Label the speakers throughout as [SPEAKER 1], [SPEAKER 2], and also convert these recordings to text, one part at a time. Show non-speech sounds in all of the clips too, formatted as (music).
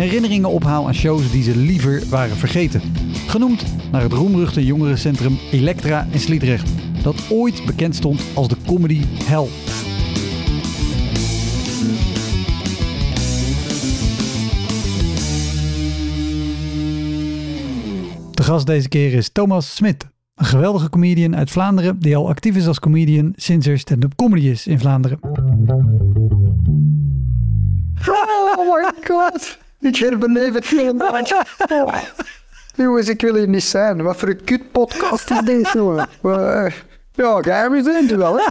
[SPEAKER 1] herinneringen ophaal aan shows die ze liever waren vergeten. Genoemd naar het roemruchte jongerencentrum Elektra in Sliedrecht, dat ooit bekend stond als de comedy hell. De gast deze keer is Thomas Smit. Een geweldige comedian uit Vlaanderen die al actief is als comedian sinds er stand-up comedy is in Vlaanderen.
[SPEAKER 2] Oh my god. Ik herbeleef het helemaal. Jongens, ik wil hier niet zijn. Wat voor een kut podcast is dit, jongen? (laughs) Maar, eh, Ja, ga je zijn wel, hè?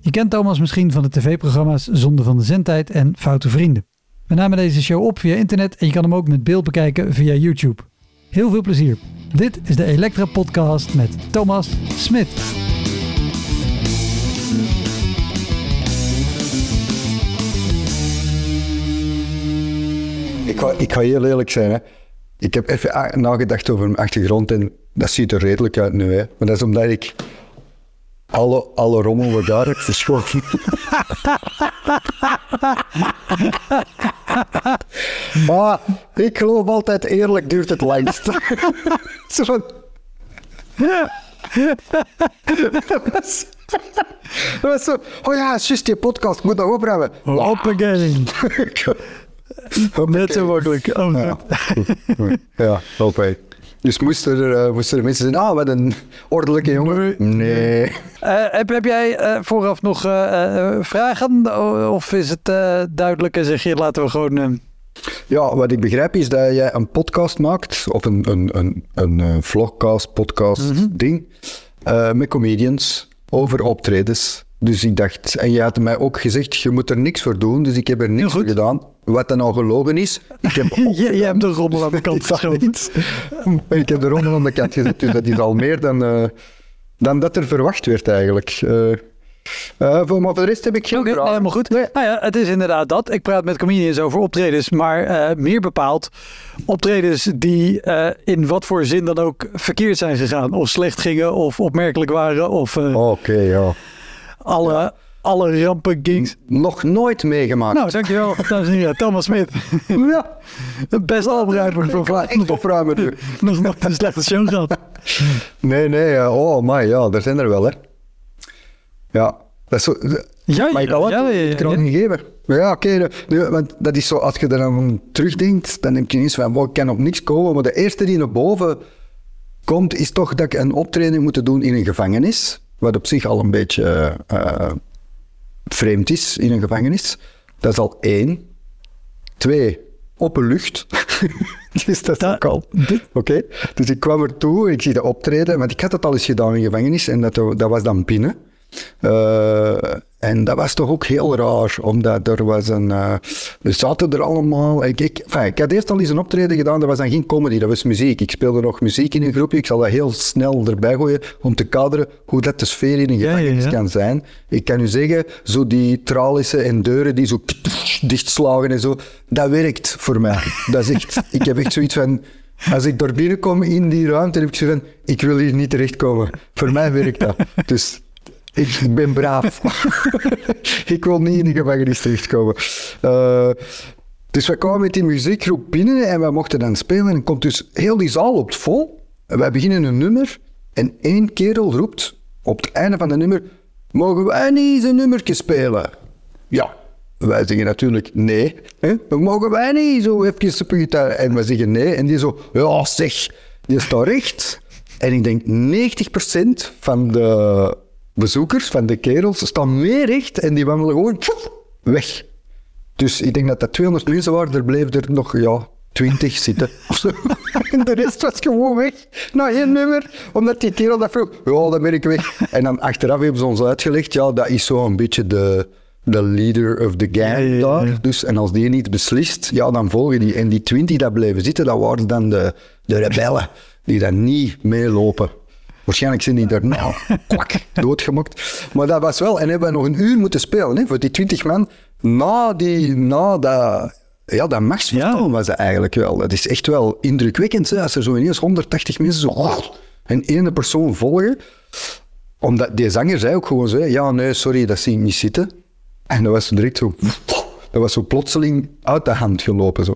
[SPEAKER 1] Je kent Thomas misschien van de tv-programma's Zonde van de Zendtijd en Foute Vrienden. We namen deze show op via internet en je kan hem ook met beeld bekijken via YouTube. Heel veel plezier. Dit is de Elektra Podcast met Thomas Smit.
[SPEAKER 2] Ik ga, ik ga heel eerlijk zijn, hè. Ik heb even nagedacht over mijn achtergrond en dat ziet er redelijk uit nu, hè. Maar dat is omdat ik alle, alle rommel wat daar heb verschoten. (laughs) maar ik geloof altijd eerlijk duurt het langst. (laughs) Zo van... dat, was, (laughs) dat was zo... Oh ja, juist die podcast, ik moet dat opruimen.
[SPEAKER 1] Net zo makkelijk. (laughs) Oh,
[SPEAKER 2] Ja, (laughs) ja oké. Dus moesten er, eh, moesten er mensen zijn, ah, wat een ordelijke jongen. Nee.
[SPEAKER 1] Eh, heb, heb jij eh, vooraf nog vragen? Of is het duidelijk en zeg je laten we gewoon...
[SPEAKER 2] Ja, wat ik begrijp is dat jij een podcast maakt, of een, een, een, een vlogcast, podcast ding, eh, met comedians over optredens. Dus ik dacht, en je had mij ook gezegd, je moet er niks voor doen, dus ik heb er niks voor gedaan. Wat dan al gelogen is, ik heb (laughs)
[SPEAKER 1] je hebt de rommel aan de kant. (laughs)
[SPEAKER 2] Maar ik heb de ronde aan de kant gezet, dus dat is al meer dan, eh, dan dat er verwacht werd eigenlijk. Eh, eh, voor, maar voor de rest heb ik geen vragen.
[SPEAKER 1] helemaal goed. Nou ja, het is inderdaad dat. Ik praat met comedians over optredens, maar meer bepaald optredens die in wat voor zin dan ook verkeerd zijn gegaan. Of slecht gingen, of opmerkelijk waren, of
[SPEAKER 2] Oké, ja.
[SPEAKER 1] alle, alle rampen gigs.
[SPEAKER 2] Nog nooit meegemaakt.
[SPEAKER 1] Nou, dankjewel, (laughs) dames en heren. Thomas Smit.
[SPEAKER 2] ja.
[SPEAKER 1] Best
[SPEAKER 2] ga echt
[SPEAKER 1] Vlaanderen.
[SPEAKER 2] opruimen nu. (laughs)
[SPEAKER 1] Nog een slechte show gehad.
[SPEAKER 2] Nee, nee, ja. oh my, ja, er zijn er wel, hè. Ja, dat is zo...
[SPEAKER 1] Ja,
[SPEAKER 2] Maar ik kan
[SPEAKER 1] ja, ja, ja,
[SPEAKER 2] het oké, de- want dat is zo, als je er dan terugdenkt, dan denk je eens van, wow, ik kan op niks komen. Maar de eerste die naar boven komt, is toch dat ik een optreden moet doen in een gevangenis. Wat op zich al een beetje eh, vreemd is in een gevangenis. Dat is al één. Twee, open lucht. (laughs) dus dat is ook al. Oké, dus ik kwam er toe, ik zie de optreden, want ik had het al eens gedaan in gevangenis en dat, dat was dan binnen. Eh, en dat was toch ook heel raar, omdat er was een... eh er zaten er allemaal... Ik, ik, enfin, ik had eerst al eens een optreden gedaan, dat was dan geen comedy, dat was muziek. Ik speelde nog muziek in een groepje, ik zal dat heel snel erbij gooien om te kaderen hoe dat de sfeer in een
[SPEAKER 1] Ja, ja,
[SPEAKER 2] gevangenis
[SPEAKER 1] ja.
[SPEAKER 2] kan zijn. Ik kan u zeggen, zo die tralissen en deuren die zo dichtslagen en zo, dat werkt voor mij. Dat is echt... ik heb echt zoiets van... Als ik door binnenkom in die ruimte, heb ik zoiets van, ik wil hier niet terechtkomen. Voor mij werkt dat. Dus ik, ben braaf. (laughs) ik wil niet in de gevangenis terechtkomen. Eh, dus we kwamen met die muziekgroep binnen en we mochten dan spelen. En komt dus heel die zaal op vol. En wij beginnen een nummer en één kerel roept op het einde van het nummer, mogen wij niet eens een nummertje spelen? Ja. wij zeggen natuurlijk nee. Hè? Mogen wij niet zo even op gitaar. En wij zeggen nee. En die zo, ja zeg, die staat recht. En ik denk 90% van de bezoekers, van de kerels, staan meer recht. En die wandelen gewoon pff, weg. Dus ik denk dat dat 200 mensen waren. Er bleef er nog, ja, 20 zitten. (laughs) of zo. en de rest was gewoon weg. Na één nummer. Omdat die kerel dat vroeg. Ja, dan ben ik weg. En dan achteraf hebben ze ons uitgelegd. Ja, dat is zo een beetje de, de leader of the gang
[SPEAKER 1] Ja,
[SPEAKER 2] daar.
[SPEAKER 1] ja.
[SPEAKER 2] Dus, en als die niet beslist, ja, dan volgen die. En die 20 dat bleven zitten, dat waren dan de, de rebellen. Die dan niet meelopen. Waarschijnlijk zijn die daarna (laughs) kwak doodgemokt. Maar dat was wel. En hebben we nog een uur moeten spelen hè, voor die 20 man. Na, die, na dat, ja, dat machtsvertoon
[SPEAKER 1] Ja.
[SPEAKER 2] was dat eigenlijk wel. Dat is echt wel indrukwekkend. Hè, als er zo ineens 180 mensen zo en ene persoon volgen. Omdat die zanger zei ook gewoon zo: ja, nee, sorry, dat zie ik niet zitten. En dat was direct zo. Dat was zo plotseling uit de hand gelopen. Zo.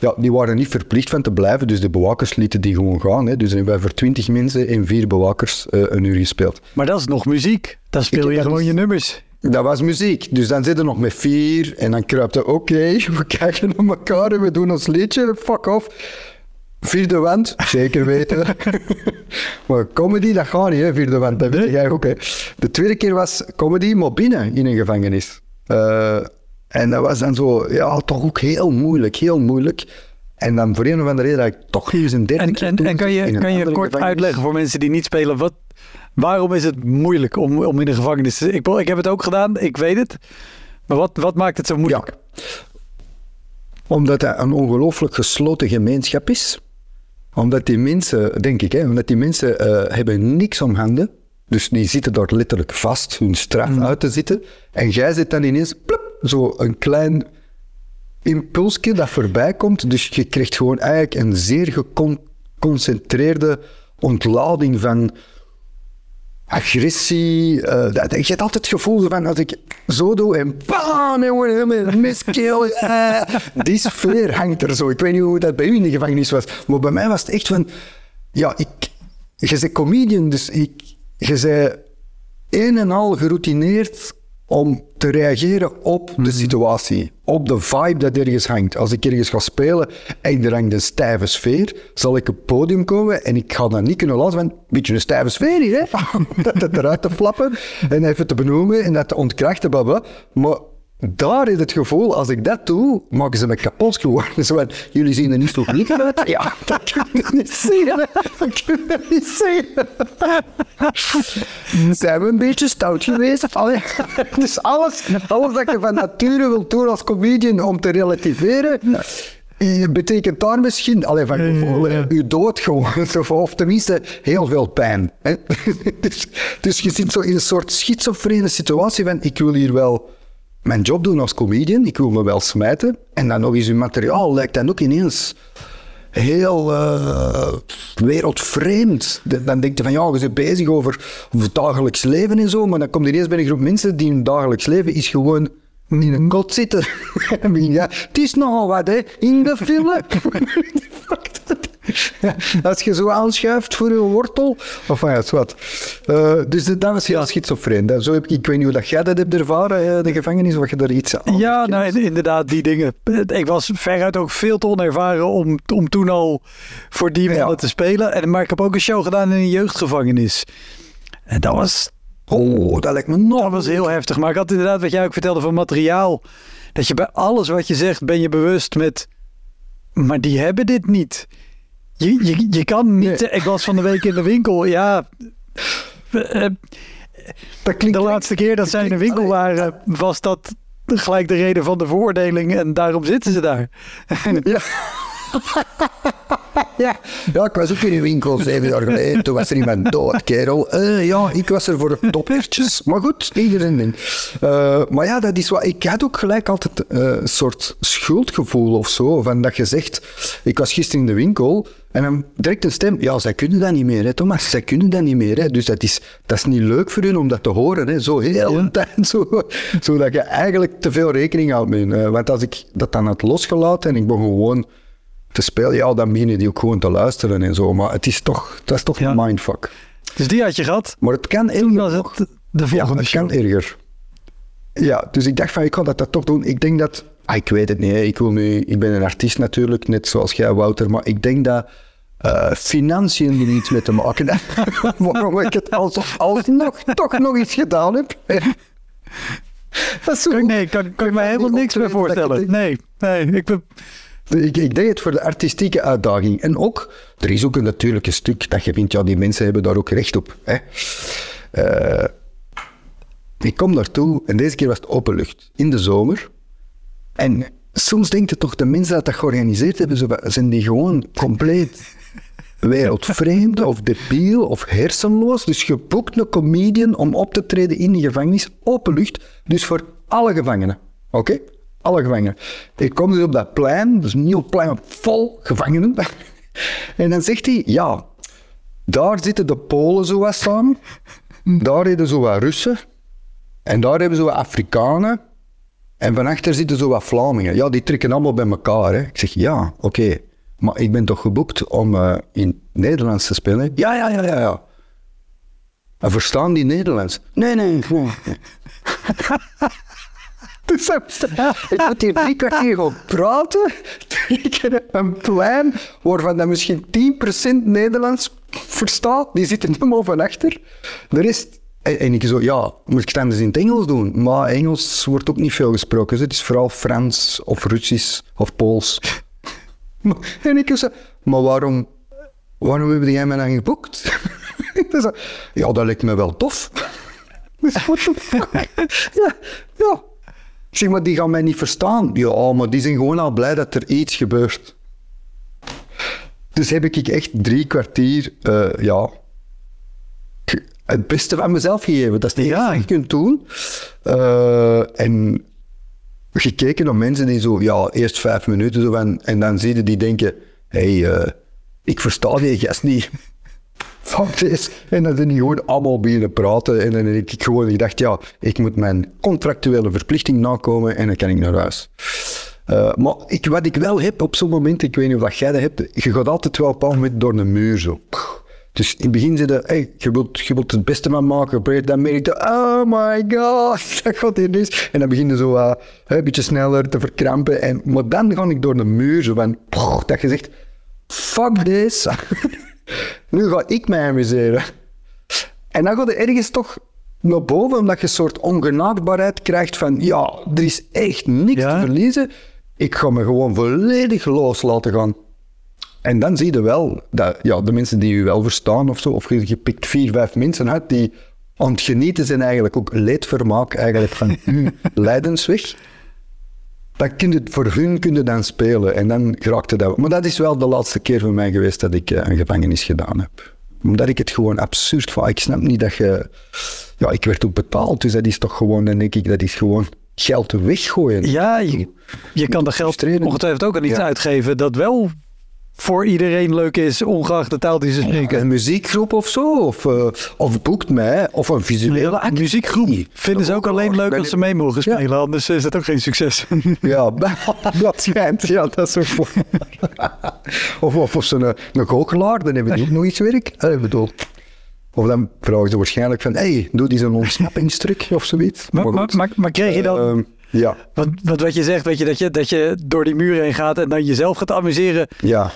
[SPEAKER 2] Ja, die waren niet verplicht van te blijven, dus de bewakers lieten die gewoon gaan. Hè. Dus dan hebben voor 20 mensen en vier bewakers eh, een uur gespeeld.
[SPEAKER 1] Maar dat is nog muziek. Dan speel je gewoon
[SPEAKER 2] is-
[SPEAKER 1] je nummers.
[SPEAKER 2] Dat was muziek. Dus dan zitten we nog met vier en dan kruipt oké, (laughs) we kijken naar elkaar en we doen ons liedje, fuck off. Vierde wand, zeker weten. (laughs) maar comedy, dat gaat niet, hè, vierde wand. Dat weet jij ook, hè. De tweede keer was comedy, maar binnen in een gevangenis. Eh, en dat was dan zo, ja, toch ook heel moeilijk, heel moeilijk. En dan voor een of andere reden dat ik toch eens een derde
[SPEAKER 1] En,
[SPEAKER 2] keer
[SPEAKER 1] en, en kan je, kan je kort
[SPEAKER 2] gevangenis.
[SPEAKER 1] uitleggen voor mensen die niet spelen, wat, waarom is het moeilijk om, om in de gevangenis te? Ik, ik heb het ook gedaan, ik weet het. Maar wat, wat maakt het zo moeilijk?
[SPEAKER 2] Ja. Omdat het een ongelooflijk gesloten gemeenschap is. Omdat die mensen, denk ik, hè, omdat die mensen eh, hebben niks om handen. Dus die zitten daar letterlijk vast, hun straf uit te zitten. En jij zit dan ineens, plop, zo een klein impulsje dat voorbij komt. Dus je krijgt gewoon eigenlijk een zeer geconcentreerde ontlading van agressie. eh, je hebt altijd het gevoel van als ik zo doe en bam, en miskeel. eh, die sfeer hangt er zo. Ik weet niet hoe dat bij u in de gevangenis was, maar bij mij was het echt van, ja, ik, je bent comedian, dus ik, je bent een en al geroutineerd om te reageren op de situatie, op de vibe dat ergens hangt. Als ik ergens ga spelen en er hangt een stijve sfeer, zal ik op het podium komen en ik ga dat niet kunnen laten van een beetje een stijve sfeer hier, hè? (laughs) dat eruit te flappen en even te benoemen en dat te ontkrachten, baba. Maar daar is het gevoel, als ik dat doe, maken ze me kapot geworden. (laughs) Zo van, jullie zien er niet zo gelijk uit. (laughs) Ja, (laughs) dat kan ik niet zeggen. Dat kan ik niet zeggen. Zijn we een beetje stout geweest? Allee, dus alles, alles dat je van nature wilt doen als comedian om te relativeren, betekent daar misschien, allee, van gevoel, eh, je dood gewoon, of tenminste heel veel pijn. Hè? Dus, dus je zit zo in een soort schizofrene situatie van, ik wil hier wel mijn job doen als comedian, ik wil me wel smijten, en dan nog eens je materiaal lijkt dan ook ineens heel eh, wereldvreemd. Dan denk je van ja, je bent bezig over, het dagelijks leven en zo, maar dan komt ineens bij een groep mensen die hun dagelijks leven is gewoon in een kot zitten. (laughs) Ja, het is nogal wat hè, in de film. (laughs) (laughs) Als je zo aanschuift voor je wortel, of ja, is wat. Eh, dus dat was heel schizofreen. Dat- Zo heb ik, ik weet niet hoe dat jij dat hebt ervaren, eh, de gevangenis, of je daar iets aan
[SPEAKER 1] Ja, nou, in- inderdaad, die dingen. Ik was veruit ook veel te onervaren om, om toen al voor die mannen
[SPEAKER 2] Ja.
[SPEAKER 1] te spelen. En, maar ik heb ook een show gedaan in een jeugdgevangenis. En dat was,
[SPEAKER 2] Oh, dat lijkt me nog.
[SPEAKER 1] dat was heel heftig. Maar ik had inderdaad, wat jij ook vertelde van materiaal. Dat je bij alles wat je zegt, ben je bewust met... Maar die hebben dit niet. Je, je, je kan niet... Ik was van de week in de winkel, ja... eh,
[SPEAKER 2] Dat klinkt
[SPEAKER 1] De laatste keer dat zij in de winkel waren, was dat gelijk de reden van de veroordeling en daarom zitten ze daar.
[SPEAKER 2] Ja. (laughs) ja. ja, ik was ook in een winkel zeven jaar geleden. Toen was er iemand dood, kerel. Eh, ja, ik was er voor de toppertjes. Maar goed, iedereen. Eh, maar ja, dat is wat... Ik had ook gelijk altijd eh, een soort schuldgevoel of zo. Van dat je zegt... Ik was gisteren in de winkel en dan direct een stem. Ja, zij kunnen dat niet meer, hè, Thomas. Zij kunnen dat niet meer. Hè. Dus dat is, dat is niet leuk voor hun om dat te horen. Hè. Zo heel een tijd. Zo, zodat je eigenlijk te veel rekening houdt met hun. Want als ik dat dan had losgelaten en ik begon gewoon te spelen, ja, dan beginnen die ook gewoon te luisteren en zo. Maar het is toch, dat is toch
[SPEAKER 1] Ja.
[SPEAKER 2] een mindfuck.
[SPEAKER 1] Dus die had je gehad.
[SPEAKER 2] Maar het kan
[SPEAKER 1] Toen was
[SPEAKER 2] erger. nog.
[SPEAKER 1] het de
[SPEAKER 2] Ja,
[SPEAKER 1] volgende
[SPEAKER 2] het
[SPEAKER 1] show.
[SPEAKER 2] kan erger. ja, dus ik dacht van, ik ga dat, dat toch doen. Ik denk dat... Ah, ik weet het niet. hè. Ik, wil nu, ik ben een artiest natuurlijk, net zoals jij, Wouter. Maar ik denk dat eh, financiën er iets mee te maken hebben. (laughs) Waarom ik het alsof alsnog toch nog iets gedaan heb. dat is zo...
[SPEAKER 1] Nee, kan, kan je mij helemaal niks meer voorstellen. Nee, nee. Ik ben,
[SPEAKER 2] Ik, ik deed het voor de artistieke uitdaging. En ook, er is ook een natuurlijke stuk dat je vindt, ja, die mensen hebben daar ook recht op. Hè. Eh, ik kom daartoe en deze keer was het openlucht, in de zomer. En soms denk je toch, de mensen die dat georganiseerd hebben, zijn die gewoon compleet wereldvreemd of debiel of hersenloos. Dus je boekt een comedian om op te treden in de gevangenis, openlucht, dus voor alle gevangenen. Oké? Alle gevangenen. Ik kom dus op dat plein, dus een nieuw plein vol gevangenen. En dan zegt hij, ja, daar zitten de Polen zo wat samen. Daar zitten zo wat Russen. En daar hebben ze wat Afrikanen. En van achter zitten zo wat Vlamingen. Ja, die trekken allemaal bij elkaar. Hè. Ik zeg, ja, oké. Maar ik ben toch geboekt om eh, in Nederlands te spelen? Ja, ja, ja, ja, ja. Verstaan die Nederlands? Nee, nee, nee. Dus ik moet hier drie kwartier gaan praten. (laughs) Drie keer een plein waarvan dat misschien 10% Nederlands verstaat. Die zitten helemaal van achter. De rest... En, ik zo, ja, moet ik het anders in het Engels doen? Maar Engels wordt ook niet veel gesproken. dus Het is vooral Frans of Russisch of Pools. (laughs) En ik zo, maar waarom, waarom heb jij mij dan geboekt? (laughs) Ja, dat lijkt me wel tof. Dus what the? Ja, ja. Zeg, maar die gaan mij niet verstaan. Ja, maar die zijn gewoon al blij dat er iets gebeurt. Dus heb ik echt drie kwartier, eh, ja, het beste van mezelf gegeven. Dat is het enige
[SPEAKER 1] Ja.
[SPEAKER 2] wat je kunt doen. Eh, en gekeken naar mensen die zo, ja, eerst vijf minuten zo van, en dan zie je die denken, hé, hey, eh, ik versta die gast niet. Fuck this. En dan zijn die gewoon allemaal beginnen praten. En dan heb ik gewoon gedacht, ja, ik moet mijn contractuele verplichting nakomen en dan kan ik naar huis. Eh, maar ik, wat ik wel heb op zo'n moment, ik weet niet of dat jij dat hebt, je gaat altijd wel op een moment door een muur zo. Dus in het begin zeiden hey, je, wilt, je wilt het beste van maken, dan merk je, oh my god, (laughs) dat gaat hier niet. En dan begin je zo eh, een beetje sneller te verkrampen. En, maar dan ga ik door een muur zo van, dat je zegt, fuck this. (laughs) nu ga ik mij amuseren. En dan gaat er ergens toch naar boven, omdat je een soort ongenaakbaarheid krijgt van, ja, er is echt niks
[SPEAKER 1] Ja.
[SPEAKER 2] te verliezen. Ik ga me gewoon volledig los laten gaan. En dan zie je wel dat ja, de mensen die u wel verstaan of zo, of je, je pikt vier, vijf mensen uit die aan het genieten zijn eigenlijk ook leedvermaak eigenlijk van uw (laughs) lijdensweg. Dat kun voor hun kun je dan spelen en dan raakte dat. Maar dat is wel de laatste keer voor mij geweest dat ik eh, een gevangenis gedaan heb. Omdat ik het gewoon absurd vond. Ik snap niet dat je... Ja, ik werd ook betaald, dus dat is toch gewoon, dan denk ik, dat is gewoon geld weggooien.
[SPEAKER 1] ja, je, je kan er geld ongetwijfeld ook aan iets
[SPEAKER 2] Ja.
[SPEAKER 1] uitgeven dat wel voor iedereen leuk is, ongeacht de taal die ze spreken.
[SPEAKER 2] Een muziekgroep of zo, of, eh, of boekt mij, of een visuele
[SPEAKER 1] Een
[SPEAKER 2] actie.
[SPEAKER 1] muziekgroep vinden ze ook alleen leuk als ze mee mogen
[SPEAKER 2] Ja.
[SPEAKER 1] spelen, anders is dat ook geen succes.
[SPEAKER 2] Ja, (laughs) dat schijnt. Ja, dat is ook. (laughs) Of, of, of zo'n een goochelaar, dan hebben die ook nog iets werk. Eh, Ik bedoel, of dan vragen ze waarschijnlijk van, hey, doe die zo'n ontsnappingstruc of zoiets.
[SPEAKER 1] maar, maar, maar, maar kreeg je dan,
[SPEAKER 2] Ehm, ja,
[SPEAKER 1] wat, wat, wat je zegt, weet je, dat, je, dat je door die muur heen gaat en dan jezelf gaat amuseren,
[SPEAKER 2] ja.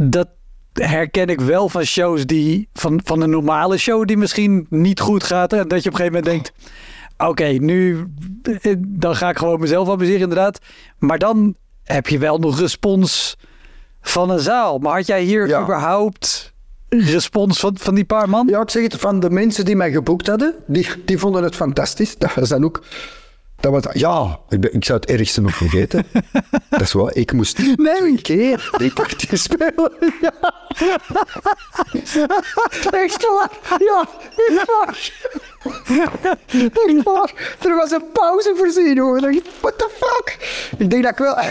[SPEAKER 1] Dat herken ik wel van shows die, van, van een normale show die misschien niet goed gaat. En dat je op een gegeven moment denkt, oké, nu, eh, dan ga ik gewoon mezelf amuseren inderdaad. Maar dan heb je wel nog respons van een zaal. Maar had jij hier
[SPEAKER 2] Ja.
[SPEAKER 1] überhaupt respons van, van die paar man?
[SPEAKER 2] Ja, ik zeg het, van de mensen die mij geboekt hadden, die, die vonden het fantastisch. (laughs) Dat was dan ook... Dat was, ja, ik, ben- ik zou het ergste nog vergeten. (laughs) dat is waar, ik moest twee keer die partij (laughs) spelen. Ja. Echt waar, ja, echt waar. Echt waar. Er was een pauze voorzien, hoor. Ik dacht, what the fuck? Ik denk dat ik wel... (laughs)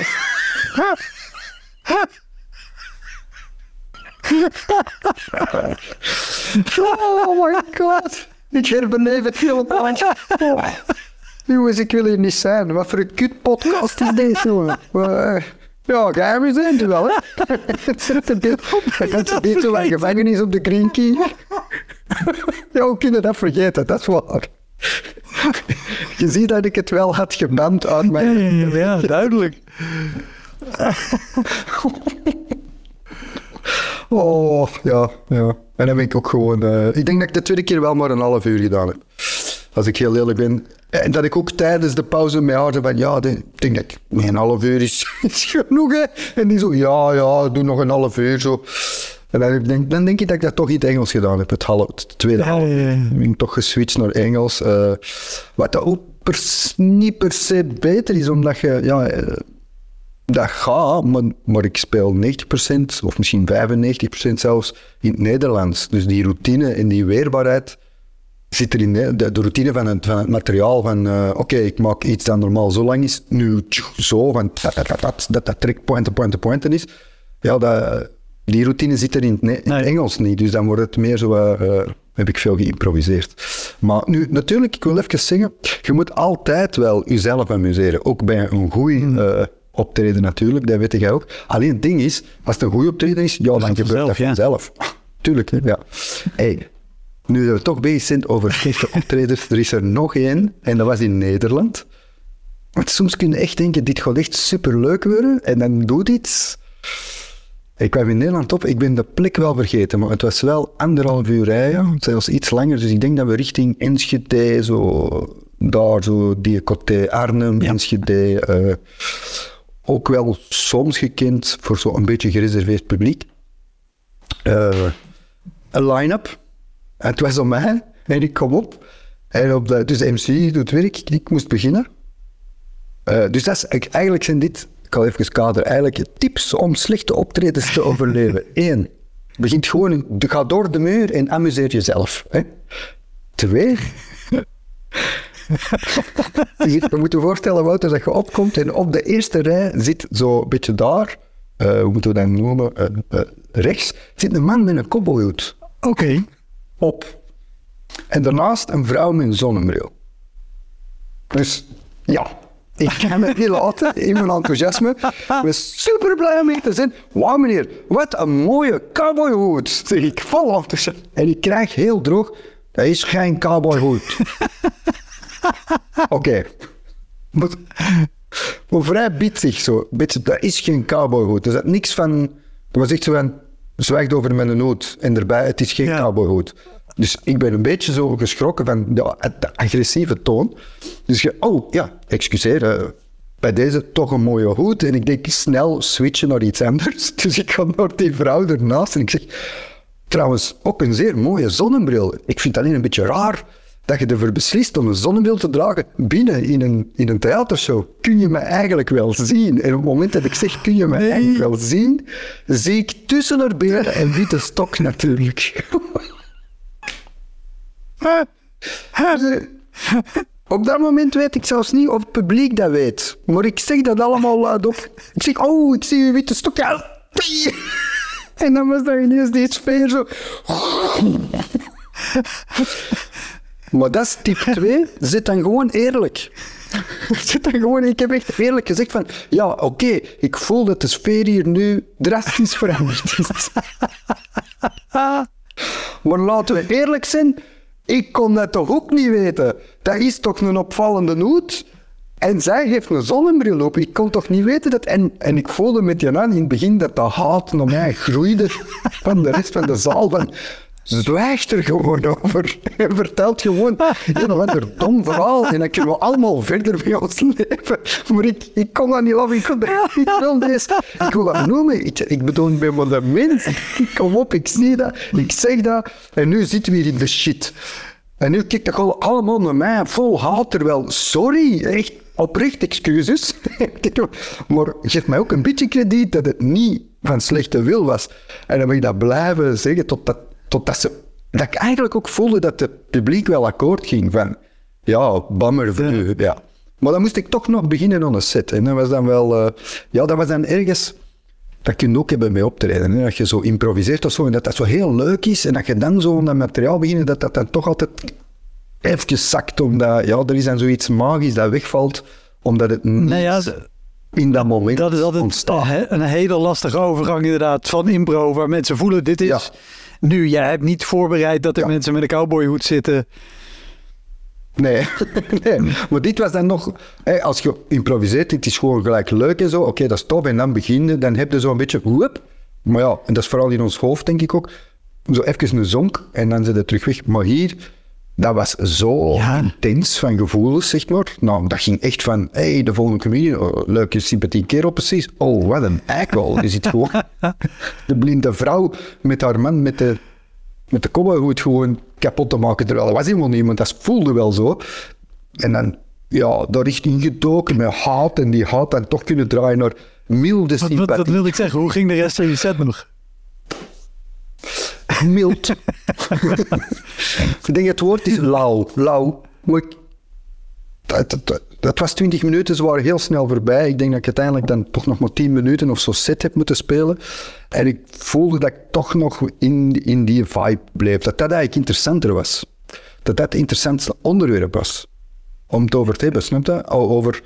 [SPEAKER 2] Oh my god. Ik herbeleef het helemaal. Jongens, ik wil hier niet zijn. Wat voor een kut podcast is deze, jongen? (laughs) Eh, Ja, geheim zijn er wel, hè? Het zit er dit op. Gaat ze dit zo bij gevangenis op de Green Key. (laughs) Ja, hoe kunnen dat vergeten? Dat is waar. je ziet dat ik het wel had geband
[SPEAKER 1] Ja,
[SPEAKER 2] mijn...
[SPEAKER 1] ja, ja, ja, duidelijk. (laughs)
[SPEAKER 2] Oh, ja, ja. En dan ben ik ook gewoon... eh, ik denk dat ik de tweede keer wel maar een half uur gedaan heb. Als ik heel eerlijk ben. En dat ik ook tijdens de pauze haar zei van... Ja, ik denk dat ik... "Nee, Een half uur is, (laughs) is genoeg, hè. En die zo... Ja, ja, doe nog een half uur, zo. En dan denk, dan denk ik dat ik dat toch in het Engels gedaan heb. Het, half, het tweede half.
[SPEAKER 1] ja, ja.
[SPEAKER 2] Dan ben ik toch geswitcht naar Engels. eh, wat ook pers- niet per se beter is, omdat je... Ja, eh, dat gaat, maar, maar ik speel 90% of misschien 95% zelfs in het Nederlands. Dus die routine en die weerbaarheid zit er in. hè. De, de routine van het, van het materiaal. Van eh, oké, ik maak iets dat normaal zo lang is, nu zo, van dat dat, dat, dat, dat, pointen, pointen, pointen is. Ja, dat, die routine zit er in in het. Engels niet. Dus dan wordt het meer zo. eh, eh, heb ik veel geïmproviseerd. Maar nu, natuurlijk, ik wil even zeggen, je moet altijd wel jezelf amuseren. Ook bij een goede
[SPEAKER 1] Hmm.
[SPEAKER 2] optreden natuurlijk, dat weet jij ook. Alleen het ding is, als het een goede optreden is, ja, dan gebeurt dat
[SPEAKER 1] vanzelf, ja.
[SPEAKER 2] Tuurlijk, ja. Hey, nu dat we toch bezig zijn over slechte (laughs) optredens, er is er nog één, en dat was in Nederland. Want soms kun je echt denken, dit gaat echt superleuk worden, en dan doet iets. Ik kwam in Nederland op, ik ben de plek wel vergeten, maar het was wel anderhalf uur rijden, zelfs iets langer. Dus ik denk dat we richting Enschede, zo daar, zo die côté Arnhem, Enschede, eh, ook wel soms gekend voor zo'n beetje gereserveerd publiek. Eh, een line-up. En het was om mij. En ik kom op. En op de, dus de MC doet werk. Ik moest beginnen. Eh, dus dat is, eigenlijk zijn dit, ik ga even kaderen, eigenlijk tips om slechte optredens te overleven. (laughs) Eén, begint gewoon, in- ga door de muur en amuseer jezelf. Hè. Twee, je moet je voorstellen, Wouter, dat je opkomt en op de eerste rij zit zo een beetje daar, eh, hoe moeten we dat noemen, eh, rechts, zit een man met een cowboyhoed
[SPEAKER 1] Oké.
[SPEAKER 2] Op. En daarnaast een vrouw met een zonnebril. Dus ja, ik kan het niet laten in mijn enthousiasme. Ik ben super blij om hier te zijn. Wauw meneer, wat een mooie cowboyhoed. Zeg ik vol enthousiasme. En ik krijg heel droog, dat is geen cowboyhoed. Oké. Maar, maar vrij bitsig zo. Beetje, dat is geen cowboyhoed. Er zat niks van... Er was echt zo van... Zwijgt over mijn hoed. En erbij, het is geen
[SPEAKER 1] Ja.
[SPEAKER 2] cowboyhoed. Dus ik ben een beetje zo geschrokken van de, de agressieve toon. Dus je... Oh, ja, excuseer. eh, bij deze toch een mooie hoed. En ik denk snel switchen naar iets anders. (laughs) Dus ik ga naar die vrouw ernaast en ik zeg... Trouwens, ook een zeer mooie zonnebril. Ik vind het alleen een beetje raar dat je ervoor beslist om een zonnebril te dragen binnen in een, in een theatershow. Kun je me eigenlijk wel zien? En op het moment dat ik zeg, kun je me eigenlijk wel zien, zie ik tussen haar benen een witte stok natuurlijk. (laughs) Op dat moment weet ik zelfs niet of het publiek dat weet. Maar ik zeg dat allemaal luidop. Ik zeg, oh, ik zie uw witte stok. Ja. (laughs) En dan was dat ineens die sfeer zo. (laughs) Maar dat is tip 2. Zit dan gewoon eerlijk. (laughs) Zit dan gewoon, ik heb echt eerlijk gezegd van, ja, oké, ik voel dat de sfeer hier nu drastisch veranderd is. Maar laten we eerlijk zijn, ik kon dat toch ook niet weten. Dat is toch een opvallende hoed? En zij heeft een zonnebril op. Ik kon toch niet weten dat... En, en ik voelde met je aan in het begin dat dat haat naar mij groeide van de rest van de zaal. Van, zwijgt er gewoon (laughs) over. En vertelt gewoon (laughs) een of ander dom verhaal. En dan kunnen we allemaal verder bij ons leven. Maar ik, ik kon dat niet laten. Ik, kon dat, ik wil deze... Ik wil dat noemen. Ik, ik bedoel, ik ben maar een mens. Ik kom op, ik zie dat. Ik zeg dat. En nu zitten we hier in de shit. En nu kijkt dat allemaal naar mij vol haat. Terwijl, sorry, echt oprecht excuses. (laughs) maar geef mij ook een beetje krediet dat het niet van slechte wil was. En dan ben ik dat blijven zeggen totdat, totdat ze... Dat ik eigenlijk ook voelde dat het publiek wel akkoord ging van... Ja, bammer voor u, ja. Maar dan moest ik toch nog beginnen aan een set. En dat was dan wel... eh, ja, dat was dan ergens... Dat kun je ook hebben mee optreden. Hè? Dat je zo improviseert of zo en dat dat zo heel leuk is. En dat je dan zo aan dat materiaal begint, dat dat dan toch altijd even zakt. Omdat, ja, er is dan zoiets magisch dat wegvalt, omdat het niet
[SPEAKER 1] Nou ja,
[SPEAKER 2] in dat moment
[SPEAKER 1] Dat is altijd
[SPEAKER 2] ontstaat.
[SPEAKER 1] he- een hele lastige overgang inderdaad van impro, waar mensen voelen dit is.
[SPEAKER 2] Ja.
[SPEAKER 1] Nu, jij hebt niet voorbereid dat er
[SPEAKER 2] Ja.
[SPEAKER 1] mensen met een cowboyhoed zitten.
[SPEAKER 2] Nee. (laughs) nee, maar dit was dan nog... Hè, als je improviseert, het is gewoon gelijk leuk en zo. Oké, dat is tof. En dan beginnen, dan heb je zo een beetje... Whoop. Maar ja, en dat is vooral in ons hoofd, denk ik ook. Zo even een zonk en dan zit het terug weg. Maar hier, dat was zo
[SPEAKER 1] Ja.
[SPEAKER 2] intens van gevoelens, zeg maar. Nou, dat ging echt van... Hé, hey, de volgende comedian, oh, leuke, sympathieke kerel precies. Oh, wat een eikel. Je ziet gewoon (laughs) de blinde vrouw met haar man met de met de cowboyhoed gewoon kapot te maken. Terwijl er was helemaal niemand, dat voelde wel zo. En dan, ja, daar richting gedoken met haat. En die haat dan toch kunnen draaien naar milde
[SPEAKER 1] Wat, wat,
[SPEAKER 2] sympathie.
[SPEAKER 1] wat wilde ik zeggen? Hoe ging de rest van je set nog?
[SPEAKER 2] Mild. ik (laughs) denk het woord is lauw. Lauw. Dat, was 20 minuten, ze waren heel snel voorbij. Ik denk dat ik uiteindelijk dan toch nog maar 10 minuten of zo set heb moeten spelen. En ik voelde dat ik toch nog in, in die vibe bleef. Dat dat eigenlijk interessanter was. Dat dat het interessantste onderwerp was. Om het over te hebben, snap je? Over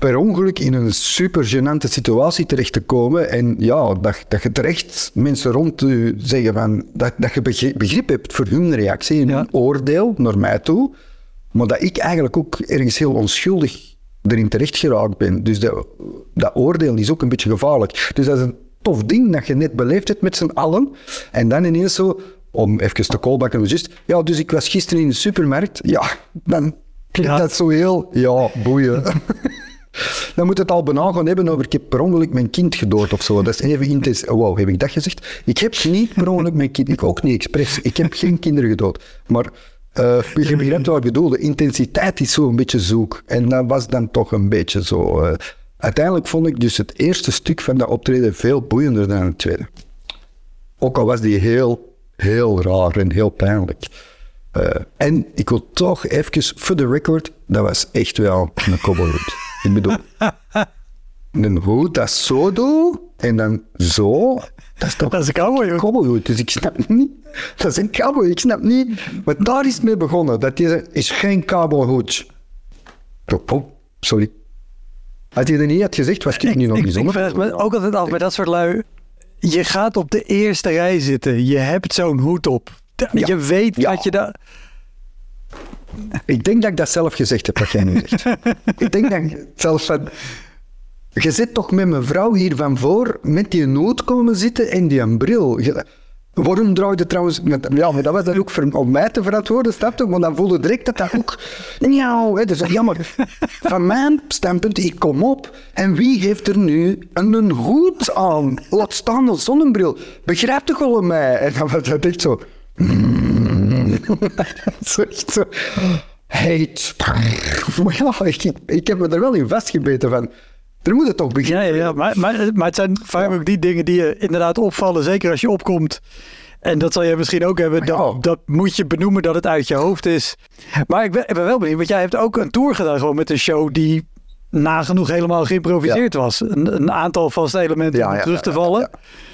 [SPEAKER 2] per ongeluk in een super gênante situatie terecht te komen. En ja, dat, dat je terecht mensen rond je zeggen van... Dat, dat je begri- begrip hebt voor hun reactie en
[SPEAKER 1] Ja.
[SPEAKER 2] hun oordeel naar mij toe. Maar dat ik eigenlijk ook ergens heel onschuldig erin terecht geraakt ben. Dus dat, dat oordeel is ook een beetje gevaarlijk. Dus dat is een tof ding dat je net beleefd hebt met z'n allen. En dan ineens zo, om even te callbacken, just, ja, dus ik was gisteren in de supermarkt. Ja, dan klinkt
[SPEAKER 1] Ja.
[SPEAKER 2] dat zo heel, ja, boeien. (laughs) Dan moet het al bijna hebben over ik heb per ongeluk mijn kind gedood of zo. Dat is even intens. Wow, heb ik dat gezegd? Ik heb niet per ongeluk mijn kind, ik ook niet expres. Ik heb geen kinderen gedood. Maar eh je begrijpt wat ik bedoel. De intensiteit is zo een beetje zoek. En dat was dan toch een beetje zo. eh. uiteindelijk vond ik dus het eerste stuk van dat optreden veel boeiender dan het tweede. Ook al was die heel, heel raar en heel pijnlijk. Eh, en ik wil toch even, for the record, dat was echt wel een cowboyhoed. Ik bedoel, een hoed dat zo doe en dan zo, dat is toch
[SPEAKER 1] Dat is een cowboy.
[SPEAKER 2] Dus ik snap niet, dat is een cowboy, ik snap niet. Maar daar is het mee begonnen, dat deze is geen cowboyhoed. Oh, sorry. Had je dat niet had gezegd, was ik, nu nog
[SPEAKER 1] Ik,
[SPEAKER 2] niet
[SPEAKER 1] ik vraag me ook altijd af bij dat soort lui. Je gaat op de eerste rij zitten. Je hebt zo'n hoed op.
[SPEAKER 2] Ja.
[SPEAKER 1] Je weet
[SPEAKER 2] Ja.
[SPEAKER 1] dat je daar...
[SPEAKER 2] Ik denk dat ik dat zelf gezegd heb, wat jij nu zegt. (laughs) ik denk dat ik zelf van... Je zit toch met mijn vrouw hier van voor met die noot komen zitten en die een bril. Je- waarom draai je trouwens... met- Ja, maar dat was dan ook voor, om mij te verantwoorden, snap je? Maar dan voelde direct dat dat ook... Ja, hè, dus jammer. Van mijn standpunt, ik kom op. En wie heeft er nu een, een hoed aan? Laat staan een zonnebril. Begrijp toch wel mij? En dan was dat echt zo... zo echt zo... Hate. Ja, ik, ik heb me er wel in vastgebeten van... Er moet het toch beginnen.
[SPEAKER 1] ja, ja. Maar, maar, maar het zijn vaak ook die dingen die je inderdaad opvallen. Zeker als je opkomt. En dat zal jij misschien ook hebben. Dat,
[SPEAKER 2] Ja.
[SPEAKER 1] dat moet je benoemen dat het uit je hoofd is. Maar ik ben, ik ben wel benieuwd. Want jij hebt ook een tour gedaan gewoon met een show die nagenoeg helemaal geïmproviseerd was. Een, een aantal vaste elementen om terug te vallen.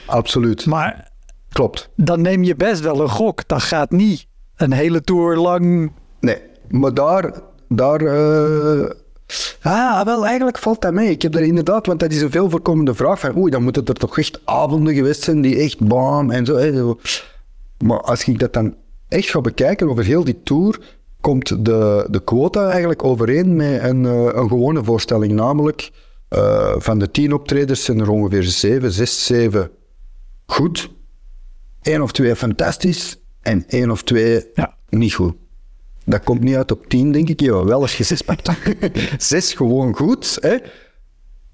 [SPEAKER 2] Absoluut.
[SPEAKER 1] Maar
[SPEAKER 2] Klopt.
[SPEAKER 1] dan neem je best wel een gok. Dat gaat niet een hele tour lang.
[SPEAKER 2] Nee, maar daar... daar eh, Ah, wel, eigenlijk valt dat mee. Ik heb er inderdaad, want dat is een veel voorkomende vraag van oei, dan moeten er toch echt avonden geweest zijn die echt bam en zo. Hè, zo. Maar als ik dat dan echt ga bekijken over heel die tour, komt de, de quota eigenlijk overeen met een, eh, een gewone voorstelling. Namelijk, eh, van de tien optredens zijn er ongeveer zeven, zes, zeven goed. Eén of twee fantastisch en één of twee
[SPEAKER 1] Ja.
[SPEAKER 2] niet goed. Dat komt niet uit op tien, denk ik. Ja, wel als je zes pakt. (laughs) zes gewoon goed. Hè?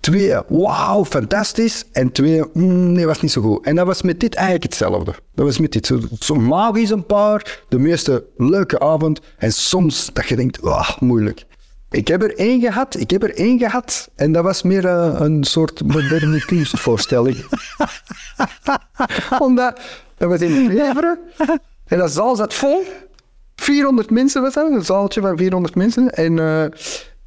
[SPEAKER 2] Twee, wauw, fantastisch. En twee, mm, nee, was niet zo goed. En dat was met dit eigenlijk hetzelfde. Dat was met dit. Zo, zo magisch een paar, de meeste leuke avond. En soms dat je denkt, ah, moeilijk. Ik heb er één gehad, ik heb er één gehad. En dat was meer eh, een soort moderne kunstvoorstelling. (laughs) Omdat, dat was in Leveren. En dat zaal zat vol. 400 mensen was dat, een zaaltje van 400 mensen. En eh,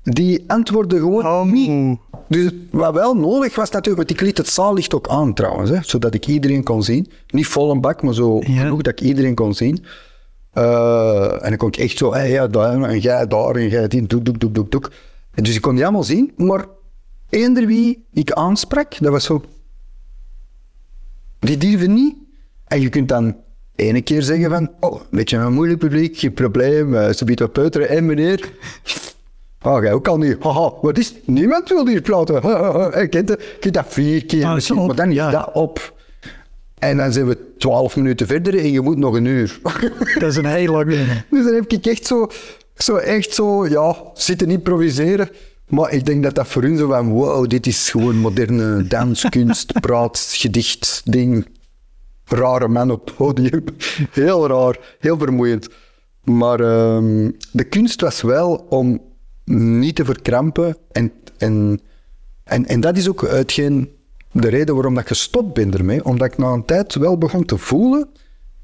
[SPEAKER 2] die antwoordden gewoon
[SPEAKER 1] Oh.
[SPEAKER 2] niet. Dus wat wel nodig was natuurlijk, want ik liet het zaallicht ook aan trouwens, hè, zodat ik iedereen kon zien. Niet vol een bak, maar zo
[SPEAKER 1] Ja.
[SPEAKER 2] genoeg dat ik iedereen kon zien. Eh, en dan kon ik echt zo, hey, ja, daar, en jij daar, en jij die, doek, doek, doek, doek, doek. En dus ik kon die allemaal zien, maar eender wie ik aansprak, dat was zo... Die durven niet. En je kunt dan ene keer zeggen van, oh, een beetje een moeilijk publiek, geen probleem, uh, ze biedt wat peuteren. En meneer, oh, jij ook al niet. Haha, wat is? Niemand wil hier praten. Ik kent dat, kent dat vier keer,
[SPEAKER 1] Ah, op,
[SPEAKER 2] maar dan is
[SPEAKER 1] ja.
[SPEAKER 2] dat op. En dan zijn we twaalf minuten verder en je moet nog een uur. (laughs)
[SPEAKER 1] Dat is een heel lang.
[SPEAKER 2] Dus dan heb ik echt zo, zo, echt zo, ja, zitten improviseren. Maar ik denk dat dat voor hun zo van, wow, dit is gewoon moderne dans, kunst, (laughs) praat, gedicht, ding. Rare man op het podium. (laughs) Heel raar, heel vermoeiend. Maar ehm, de kunst was wel om niet te verkrampen. En, en, en, en dat is ook hetgeen de reden waarom dat ik gestopt ben ermee. Omdat ik na een tijd wel begon te voelen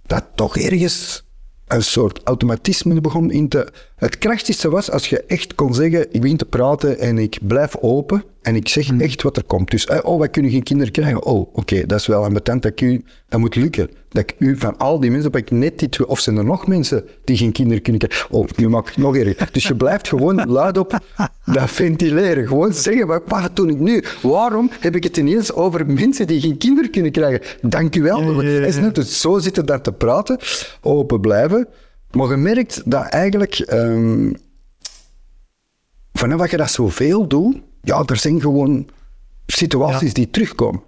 [SPEAKER 2] dat toch ergens een soort automatisme begon in te... Het krachtigste was als je echt kon zeggen, ik begin te praten en ik blijf open en ik zeg echt wat er komt. Dus, eh, oh, wij kunnen geen kinderen krijgen. Oh, oké, dat is wel ambetant. Dat, ik u, dat moet lukken. Dat ik u van al die mensen, ik net twee, of zijn er nog mensen die geen kinderen kunnen krijgen? Oh, nu maak ik het nog erger. Dus je blijft gewoon luidop dat ventileren. Gewoon zeggen, wat, wat doe ik nu? Waarom heb ik het ineens over mensen die geen kinderen kunnen krijgen? Dank u wel.
[SPEAKER 1] Ja, ja, ja, ja.
[SPEAKER 2] Is dus zo zitten daar te praten, open blijven. Maar je merkt dat eigenlijk, ehm, vanaf dat je dat zoveel doet, ja, er zijn gewoon situaties
[SPEAKER 1] Ja.
[SPEAKER 2] die terugkomen.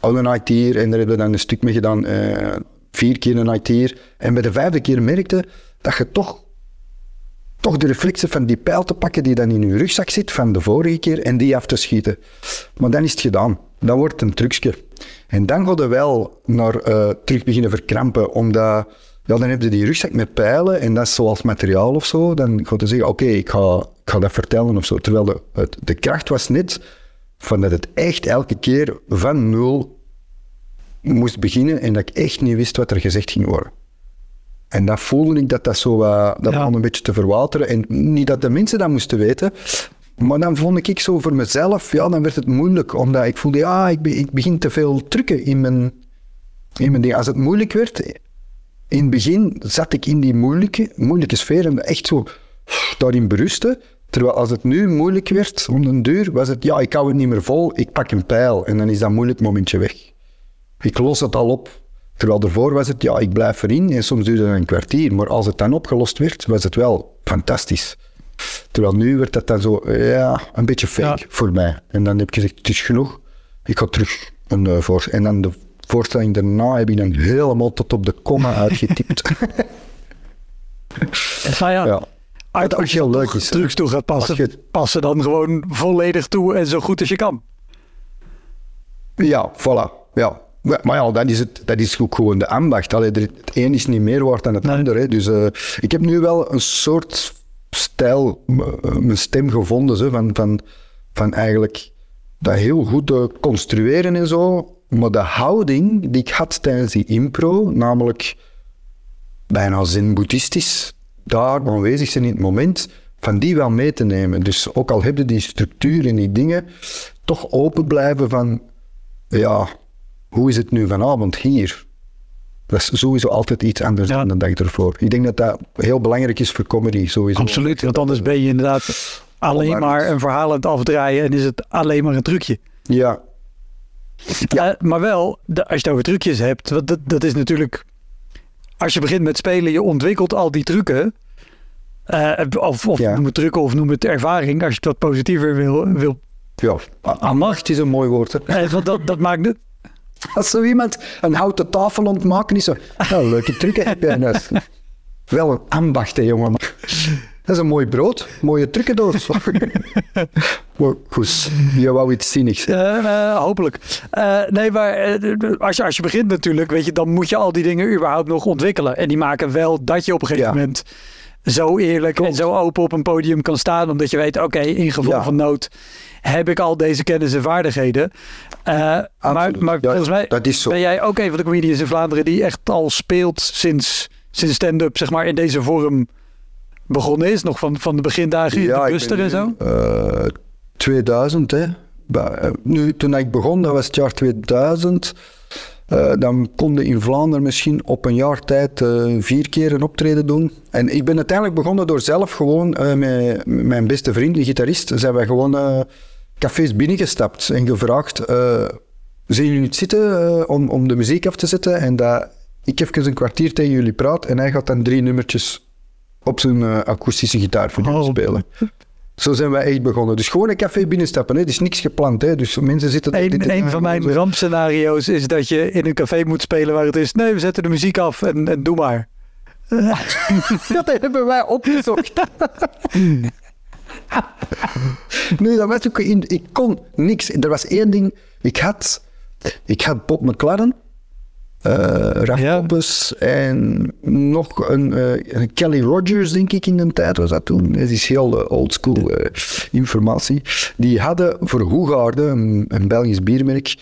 [SPEAKER 2] Al een IT'er en daar hebben we dan een stuk mee gedaan, eh, vier keer een IT'er. En bij de vijfde keer merkte dat je toch, toch de reflexen van die pijl te pakken die dan in je rugzak zit van de vorige keer en die af te schieten. Maar dan is het gedaan. Dan wordt het een trucje. En dan ga je wel naar eh, terug beginnen verkrampen, omdat ja, dan heb je die rugzak met pijlen en dat is zoals materiaal of zo. Dan ga je zeggen, oké, ik, ga, ik ga dat vertellen of zo. Terwijl de, het, de kracht was net van dat het echt elke keer van nul moest beginnen en dat ik echt niet wist wat er gezegd ging worden. En dat voelde ik dat dat zo wat- dat
[SPEAKER 1] Ja.
[SPEAKER 2] begon een beetje te verwateren. En niet dat de mensen dat moesten weten, maar dan vond ik zo voor mezelf, ja, dan werd het moeilijk. Omdat ik voelde, ja, ik, be- ik begin te veel drukken in mijn, in mijn ding. Als het moeilijk werd, in het begin zat ik in die moeilijke, moeilijke sfeer en echt zo daarin berusten. Terwijl als het nu moeilijk werd, om een duur, was het, ja, ik hou het niet meer vol, ik pak een pijl en dan is dat moeilijk momentje weg. Ik los het al op. Terwijl ervoor was het, ja, ik blijf erin en soms duurde het een kwartier. Maar als het dan opgelost werd, was het wel fantastisch. Terwijl nu werd dat dan zo, ja, een beetje fake
[SPEAKER 1] Ja.
[SPEAKER 2] voor mij. En dan heb ik gezegd, het is genoeg. Ik ga terug een uh, voor. En dan de voorstelling daarna heb ik dan helemaal tot op de komma uitgetypt.
[SPEAKER 1] Nou (laughs) ja,
[SPEAKER 2] ja.
[SPEAKER 1] uit, als je
[SPEAKER 2] leuk is.
[SPEAKER 1] trucs toe gaat passen,
[SPEAKER 2] je-
[SPEAKER 1] passen dan gewoon volledig toe en zo goed als je kan.
[SPEAKER 2] Ja, voilà. Ja. Maar ja, dat is, het, dat is ook gewoon de ambacht. Allee, het een is niet meer waard dan het
[SPEAKER 1] Nee.
[SPEAKER 2] ander. Hè. Dus eh, ik heb nu wel een soort stijl, eh, mijn stem gevonden, zo, van, van, van eigenlijk dat heel goed te construeren en zo. Maar de houding die ik had tijdens die impro, namelijk bijna zen-boeddhistisch, daar aanwezig zijn in het moment, van die wel mee te nemen. Dus ook al heb je die structuur en die dingen, toch open blijven van, ja, hoe is het nu vanavond hier? Dat is sowieso altijd iets anders
[SPEAKER 1] Ja.
[SPEAKER 2] dan de dag ervoor. Ik denk dat dat heel belangrijk is voor comedy, sowieso.
[SPEAKER 1] Absoluut, want anders ben je inderdaad alleen maar een verhaal aan het afdraaien en is het alleen maar een trucje.
[SPEAKER 2] Ja,
[SPEAKER 1] Eh, maar wel, als je het over trucjes hebt, want dat, dat is natuurlijk... Als je begint met spelen, je ontwikkelt al die trucken. eh, of of
[SPEAKER 2] Ja.
[SPEAKER 1] noem het trucken of noem het ervaring, als je het wat positiever wil. wil
[SPEAKER 2] ja. Amacht is een mooi woord. Hè.
[SPEAKER 1] eh, want dat, dat maakt het...
[SPEAKER 2] Als zo iemand een houten tafel ontmaken is, zo, nou, leuke trucken heb jij huis. (laughs) Wel een ambacht, hè, jongen. Dat is een mooi brood, mooie trucendoos. (laughs) maar goed, je wou iets zinnigs.
[SPEAKER 1] Eh, hopelijk. Eh, nee, maar eh, als, je, als je begint natuurlijk, weet je, dan moet je al die dingen überhaupt nog ontwikkelen. En die maken wel dat je op een gegeven
[SPEAKER 2] Ja.
[SPEAKER 1] moment zo eerlijk en zo open op een podium kan staan. Omdat je weet, oké, in geval
[SPEAKER 2] Ja.
[SPEAKER 1] van nood heb ik al deze kennis en vaardigheden. Eh, maar maar
[SPEAKER 2] Ja,
[SPEAKER 1] volgens mij
[SPEAKER 2] dat is zo.
[SPEAKER 1] ben jij ook een van de comedians in Vlaanderen die echt al speelt sinds, sinds stand-up, zeg maar, in deze vorm begonnen is. Nog van, van de begindagen,
[SPEAKER 2] Ja,
[SPEAKER 1] de
[SPEAKER 2] ik
[SPEAKER 1] Buster en zo.
[SPEAKER 2] nu, eh, 2000, hè. Eh, Nu, toen ik begon, dat was het jaar 2000. eh, dan konden in Vlaanderen misschien op een jaar tijd vier keer een optreden doen. En ik ben uiteindelijk begonnen door zelf gewoon eh, met, mijn beste vriend, de gitarist, zijn wij gewoon cafés binnengestapt en gevraagd: zien jullie het zitten om, om de muziek af te zetten? En dat ik even een kwartier tegen jullie praat en hij gaat dan drie nummertjes op zijn eh, akoestische gitaar voor
[SPEAKER 1] Oh.
[SPEAKER 2] spelen. Zo zijn wij echt begonnen. Dus gewoon een café binnenstappen, hè. er is niks gepland. Hè. Dus mensen zitten... dit is
[SPEAKER 1] Een, een van mijn rampscenario's is dat je in een café moet spelen waar het is. Nee, we zetten de muziek af en, en doe maar. (laughs)
[SPEAKER 2] Dat hebben wij opgezocht. (laughs) nee, dat was ook in, ik kon niks. Er was één ding. Ik had, ik had Bob McLaren, eh Raf
[SPEAKER 1] Ja.
[SPEAKER 2] En nog een, eh, een Kelly Rogers, denk ik, in de tijd was dat toen. Dat is heel eh, old school eh, informatie. Die hadden voor Hoegaarde, een, een Belgisch biermerk,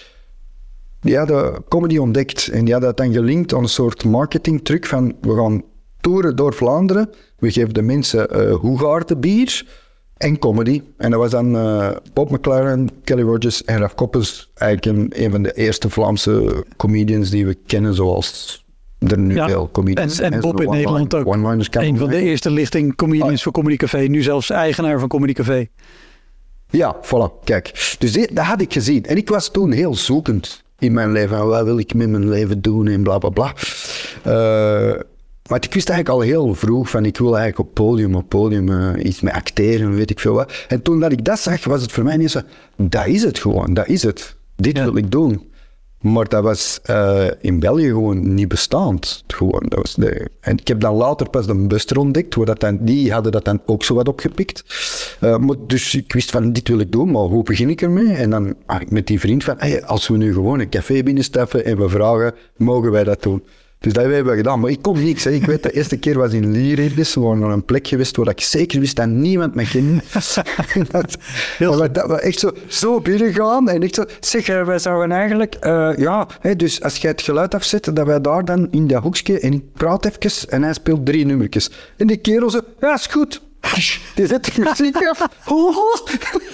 [SPEAKER 2] die hadden comedy ontdekt en die hadden dat dan gelinkt aan een soort marketingtruc van we gaan toeren door Vlaanderen, we geven de mensen eh Hoegaarde bier en comedy. En dat was dan eh, Bob McLaren, Kelly Rogers en Raf Koppes, eigenlijk een, een van de eerste Vlaamse comedians die we kennen zoals er nu
[SPEAKER 1] Ja,
[SPEAKER 2] veel comedians
[SPEAKER 1] en- en. Bob in Nederland ook. Een van de eerste lichting comedians voor Comedy Café. Nu zelfs eigenaar van Comedy Café.
[SPEAKER 2] Ja, voilà, kijk. Dus dit, dat had ik gezien. En ik was toen heel zoekend in mijn leven. Wat wil ik met mijn leven doen en bla bla bla. Eh, maar ik wist eigenlijk al heel vroeg van ik wil eigenlijk op podium, op podium eh, iets met acteren, weet ik veel wat. En toen dat ik dat zag, was het voor mij niet zo, dat is het gewoon, dat is het. Dit
[SPEAKER 1] Ja.
[SPEAKER 2] wil ik doen. Maar dat was eh, in België gewoon niet bestaand. Gewoon, dat was de... En ik heb dan later pas de Buster ontdekt, waar dat dan, die hadden dat dan ook zo wat opgepikt. Eh, maar dus ik wist van, dit wil ik doen, maar hoe begin ik ermee? En dan had ik met die vriend van, hey, als we nu gewoon een café binnenstappen en we vragen, mogen wij dat doen? Dus dat hebben we gedaan, maar ik kon niks. Hè. Ik weet, de eerste keer was in we waren naar een plek geweest waar ik zeker wist dat niemand me kende. (laughs) dat, maar dat we echt zo, zo binnengaan en ik zo, zeg, eh, wij zouden eigenlijk, eh, ja, hè, dus als jij het geluid afzet, dat wij daar dan in dat hoekje, en ik praat even en hij speelt drie nummertjes. En die kerel zo, ja, is goed. Die zet de muziek af. (laughs)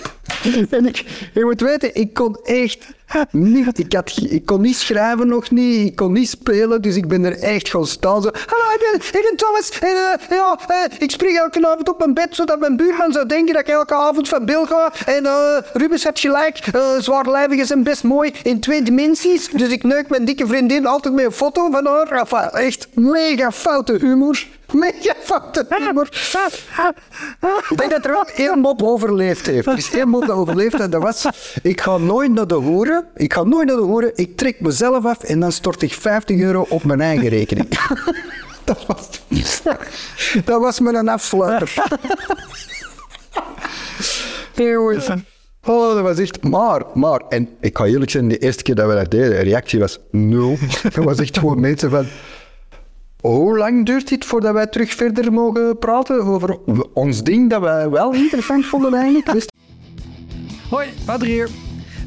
[SPEAKER 2] (laughs) En ik, je moet weten, ik kon echt niet, ik, had, ik kon niet schrijven nog niet, ik kon niet spelen, dus ik ben er echt gaan staan. Zo, hallo, ik ben, Thomas, en eh, ja, eh, ik spring elke avond op mijn bed, zodat mijn buurman zou denken dat ik elke avond van Bill ga, en eh Rubens heeft gelijk, eh zwaarlijvig is en best mooi in twee dimensies, dus ik neuk mijn dikke vriendin altijd met een foto van haar, echt mega foute humor. Mega foute humor. Ik denk dat er wel één mop overleefd heeft. Er is één mop dat overleefd en dat was... Ik ga nooit naar de hoeren. Ik ga nooit naar de hoeren. Ik trek mezelf af en dan stort ik 50 euro op mijn eigen rekening. (laughs) Dat was... Dat was mijn afsluiter. Jongens. Oh, dat was echt... Maar, maar... En ik ga eerlijk zijn, de eerste keer dat we dat deden, de reactie was nul. Dat was echt gewoon mensen van... Hoe lang duurt dit voordat wij terug verder mogen praten over ons ding dat wij wel interessant vonden eigenlijk? Wist-
[SPEAKER 3] Hoi, Wouter hier.